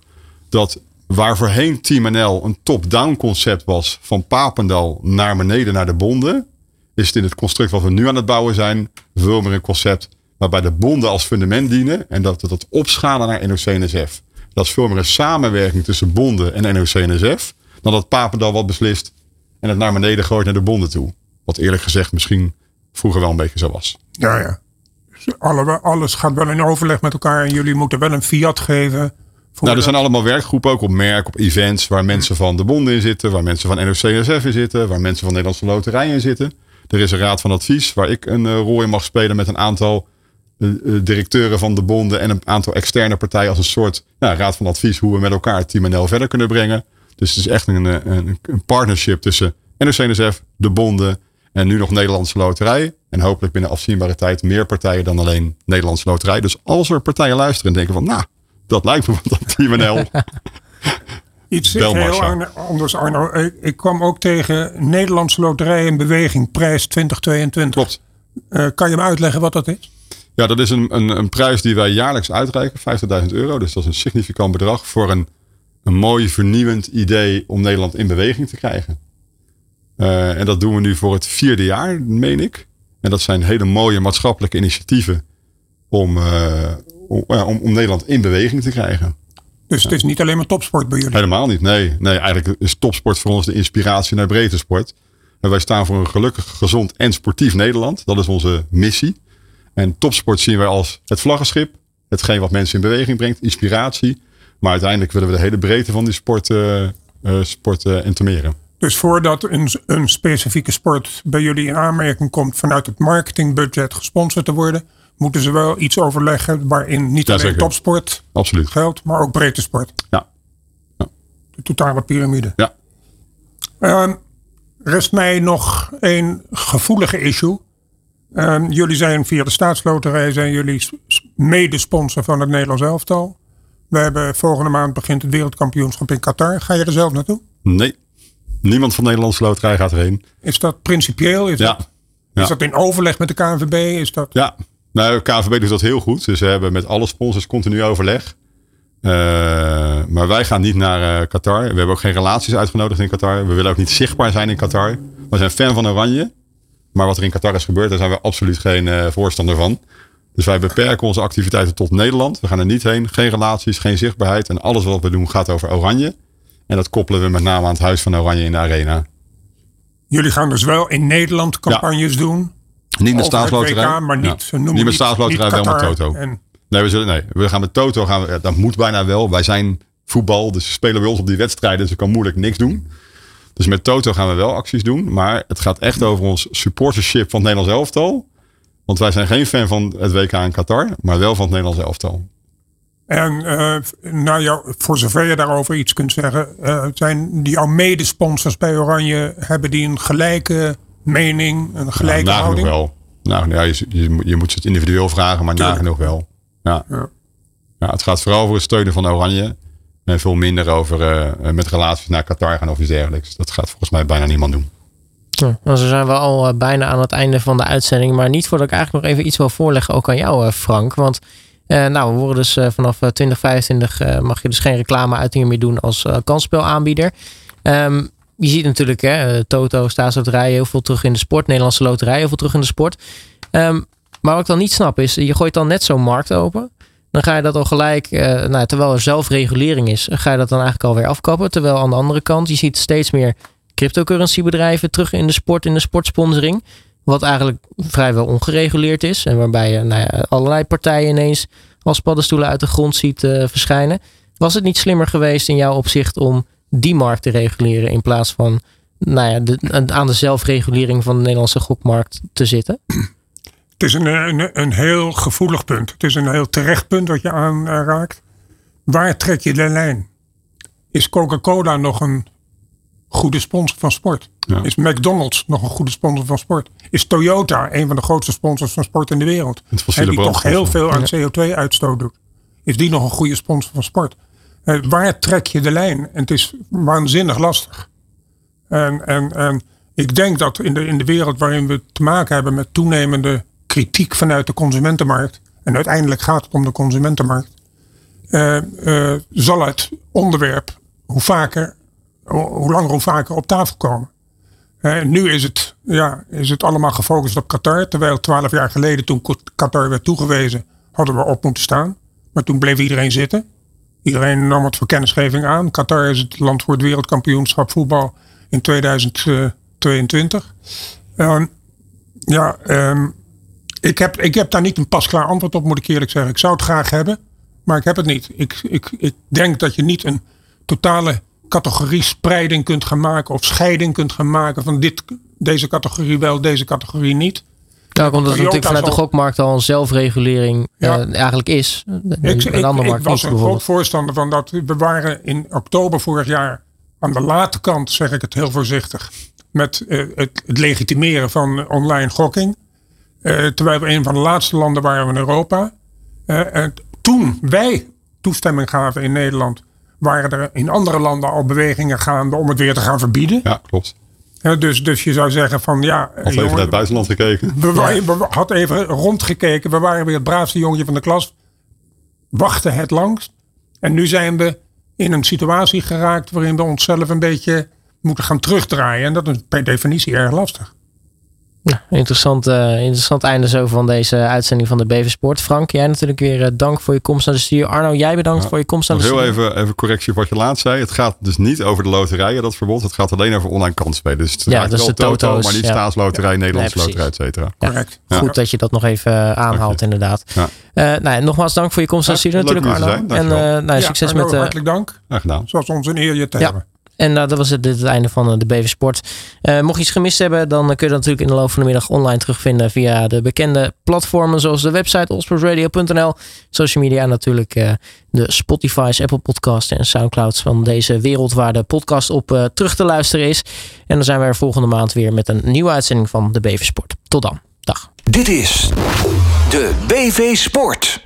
dat waar voorheen Team NL een top-down concept was, van Papendal naar beneden naar de bonden, is het in het construct wat we nu aan het bouwen zijn, veel meer een concept waarbij de bonden als fundament dienen en dat het het opschalen naar NOC-NSF. Dat is veel meer een samenwerking tussen bonden en NOC-NSF dan dat Papendal wat beslist en het naar beneden gooit naar de bonden toe. Wat eerlijk gezegd misschien vroeger wel een beetje zo was. Ja, ja. Dus alle, alles gaat wel in overleg met elkaar en jullie moeten wel een fiat geven. Nou, er zijn allemaal werkgroepen, ook op merk, op events, waar mensen van de bonden in zitten, waar mensen van NOC-NSF in zitten, waar mensen van Nederlandse Loterijen in zitten. Er is een raad van advies waar ik een uh, rol in mag spelen met een aantal uh, directeuren van de bonden en een aantal externe partijen als een soort nou, raad van advies hoe we met elkaar het Team NL verder kunnen brengen. Dus het is echt een, een, een partnership tussen NOC-NSF, de bonden en nu nog Nederlandse Loterij. En hopelijk binnen afzienbare tijd meer partijen dan alleen Nederlandse Loterij. Dus als er partijen luisteren en denken van, nou, dat lijkt me wat dat Team NL. Iets heel anders, Arno. Ik, ik, kwam ook tegen Nederlandse Loterij in Beweging, prijs 2022. Klopt. Uh, kan je me uitleggen wat dat is? Ja, dat is een, een, een prijs die wij jaarlijks uitreiken, 50.000 euro. Dus dat is een significant bedrag voor een, een mooi vernieuwend idee om Nederland in beweging te krijgen. Uh, en dat doen we nu voor het vierde jaar, meen ik. En dat zijn hele mooie maatschappelijke initiatieven om, uh, om, om, om, Nederland in beweging te krijgen. Dus het is niet alleen maar topsport bij jullie? Helemaal niet, nee. nee. Eigenlijk is topsport voor ons de inspiratie naar breedte sport. En wij staan voor een gelukkig, gezond en sportief Nederland. Dat is onze missie. En topsport zien wij als het vlaggenschip. Hetgeen wat mensen in beweging brengt, inspiratie. Maar uiteindelijk willen we de hele breedte van die sport, uh, sport entomeren. Dus voordat een, een specifieke sport bij jullie in aanmerking komt vanuit het marketingbudget gesponsord te worden, moeten ze wel iets overleggen waarin niet alleen topsport Absoluut. geldt, maar ook breedte sport. Ja. ja. De totale piramide. Ja. Um, rest mij nog een gevoelige issue. Um, jullie zijn via de staatsloterij zijn jullie medesponsor van het Nederlands elftal. We hebben volgende maand begint het wereldkampioenschap in Qatar. Ga je er zelf naartoe? Nee. Niemand van Nederlandse Loterij gaat erheen. Is dat principieel? Is, ja. dat, is dat in overleg met de KNVB? Is dat... Ja, nou, KNVB doet dat heel goed. Dus ze hebben met alle sponsors continu overleg. Uh, maar wij gaan niet naar uh, Qatar. We hebben ook geen relaties uitgenodigd in Qatar. We willen ook niet zichtbaar zijn in Qatar. We zijn fan van Oranje. Maar wat er in Qatar is gebeurd, daar zijn we absoluut geen uh, voorstander van. Dus wij beperken onze activiteiten tot Nederland. We gaan er niet heen. Geen relaties, geen zichtbaarheid. En alles wat we doen gaat over Oranje. En dat koppelen we met name aan het Huis van Oranje in de Arena. Jullie gaan dus wel in Nederland campagnes doen? Niet met staatsloterij. Maar niet, ja. niet met staatsloterij, wel met Toto. En... Nee, we zullen, nee, we gaan met Toto. Gaan we, dat moet bijna wel. Wij zijn voetbal, dus spelen bij ons op die wedstrijden. Dus ik kan moeilijk niks doen. Dus met Toto gaan we wel acties doen. Maar het gaat echt over ons supportership van het Nederlands elftal. Want wij zijn geen fan van het WK in Qatar, maar wel van het Nederlands elftal. En uh, nou ja, voor zover je daarover iets kunt zeggen, uh, zijn die al medesponsors bij Oranje, hebben die een gelijke mening, een gelijke nagenoeg houding? wel. Nou, ja, je, je, je moet het individueel vragen, maar nagenoeg wel. Ja. Ja. Ja, het gaat vooral over het steunen van Oranje. En veel minder over eh, met relaties naar Qatar gaan of iets dergelijks. Dat gaat volgens mij bijna niemand doen. Ja, zo zijn we al eh, bijna aan het einde van de uitzending. Maar niet voordat ik eigenlijk nog even iets wil voorleggen, ook aan jou, eh, Frank. Want eh, nou, we worden dus vanaf eh, 2025 eh, mag je dus geen reclameuitingen meer doen als kansspelaanbieder. Ehm, je ziet natuurlijk, hè, Toto, staatsloterij, heel veel terug in de sport. Nederlandse loterij, heel veel terug in de sport. Ehm, maar wat ik dan niet snap is, je gooit dan net zo'n markt open. Dan ga je dat al gelijk, nou, terwijl er zelfregulering is, ga je dat dan eigenlijk alweer afkappen. Terwijl aan de andere kant, je ziet steeds meer cryptocurrency bedrijven terug in de sport, in de sportsponsoring. Wat eigenlijk vrijwel ongereguleerd is. En waarbij je nou ja, allerlei partijen ineens als paddenstoelen uit de grond ziet eh, verschijnen. Was het niet slimmer geweest in jouw opzicht om die markt te reguleren in plaats van nou ja, aan de zelfregulering van de Nederlandse gokmarkt te zitten? Het is een, een, een heel gevoelig punt. Het is een heel terecht punt wat je aanraakt. Waar trek je de lijn? Is Coca-Cola nog een goede sponsor van sport? Ja. Is McDonald's nog een goede sponsor van sport? Is Toyota een van de grootste sponsors van sport in de wereld? Hè, die toch heel veel aan CO2-uitstoot doet. Is die nog een goede sponsor van sport? Waar trek je de lijn? En het is waanzinnig lastig. En, en, en ik denk dat in de, in de wereld waarin we te maken hebben met toenemende kritiek vanuit de consumentenmarkt. En uiteindelijk gaat het om de consumentenmarkt. eh, eh, zal het onderwerp hoe vaker, hoe langer hoe vaker op tafel komen. Eh, nu is het, ja, is het allemaal gefocust op Qatar. Terwijl twaalf jaar geleden toen Qatar werd toegewezen hadden we op moeten staan. Maar toen bleef iedereen zitten. Iedereen nam het voor kennisgeving aan. Qatar is het land voor het wereldkampioenschap voetbal in 2022. Ehm, ja, ehm, ik, heb, ik heb daar niet een pasklaar antwoord op, moet ik eerlijk zeggen. Ik zou het graag hebben, maar ik heb het niet. Ik, ik, ik denk dat je niet een totale categorie spreiding kunt gaan maken of scheiding kunt gaan maken van dit, deze categorie wel, deze categorie niet. Nou, omdat het natuurlijk vanuit de gokmarkt al een zelfregulering Ja. eh, eigenlijk is. Ik, een ik, andere ik markt was een groot voorstander van dat. We waren in oktober vorig jaar aan de late kant, zeg ik het heel voorzichtig, met eh, het, het legitimeren van online gokking. Eh, terwijl we een van de laatste landen waren in Europa. En toen wij toestemming gaven in Nederland, waren er in andere landen al bewegingen gaande om het weer te gaan verbieden. Ja, klopt. Dus, dus je zou zeggen van ja, Had even jongen, naar het buitenland gekeken. we, wa- we hadden even rondgekeken. We waren weer het braafste jongetje van de klas. Wachten het langst. En nu zijn we in een situatie geraakt waarin we onszelf een beetje moeten gaan terugdraaien. En dat is per definitie erg lastig. Ja, interessant, eh, interessant einde zo van deze uitzending van de BV Sport. Frank, jij natuurlijk weer eh, dank voor je komst naar de studio. Arno, jij bedankt voor je komst naar Nog de heel studio. even, even correctie op wat je laatst zei. Het gaat dus niet over de loterijen, dat verbod. Het gaat alleen over online kansspelen. Dus het Ja, is wel de Toto, toto's, maar niet ja. staatsloterij, Nederlandse Nee, loterij, et cetera. Ja. Correct. Ja. Goed dat je dat nog even eh, aanhaalt, inderdaad. Ja. Eh, nou, ja, nogmaals dank voor je komst naar de studio natuurlijk, Arno. zijn. En eh, nou, Ja, succes Arno, met... eh, hartelijk dank. Gedaan. Zoals ons een eer je te Ja. hebben. En nou, dat was het, einde van eh, de BV Sport. Eh, mocht je iets gemist hebben, dan kun je dat natuurlijk in de loop van de middag online terugvinden via de bekende platformen zoals de website allsportsradio.nl, social media natuurlijk eh, de Spotify's, Apple Podcasts en Soundclouds van deze wereld waar de podcast op eh, terug te luisteren is. En dan zijn we er volgende maand weer met een nieuwe uitzending van de BV Sport. Tot dan. Dag. Dit is de BV Sport.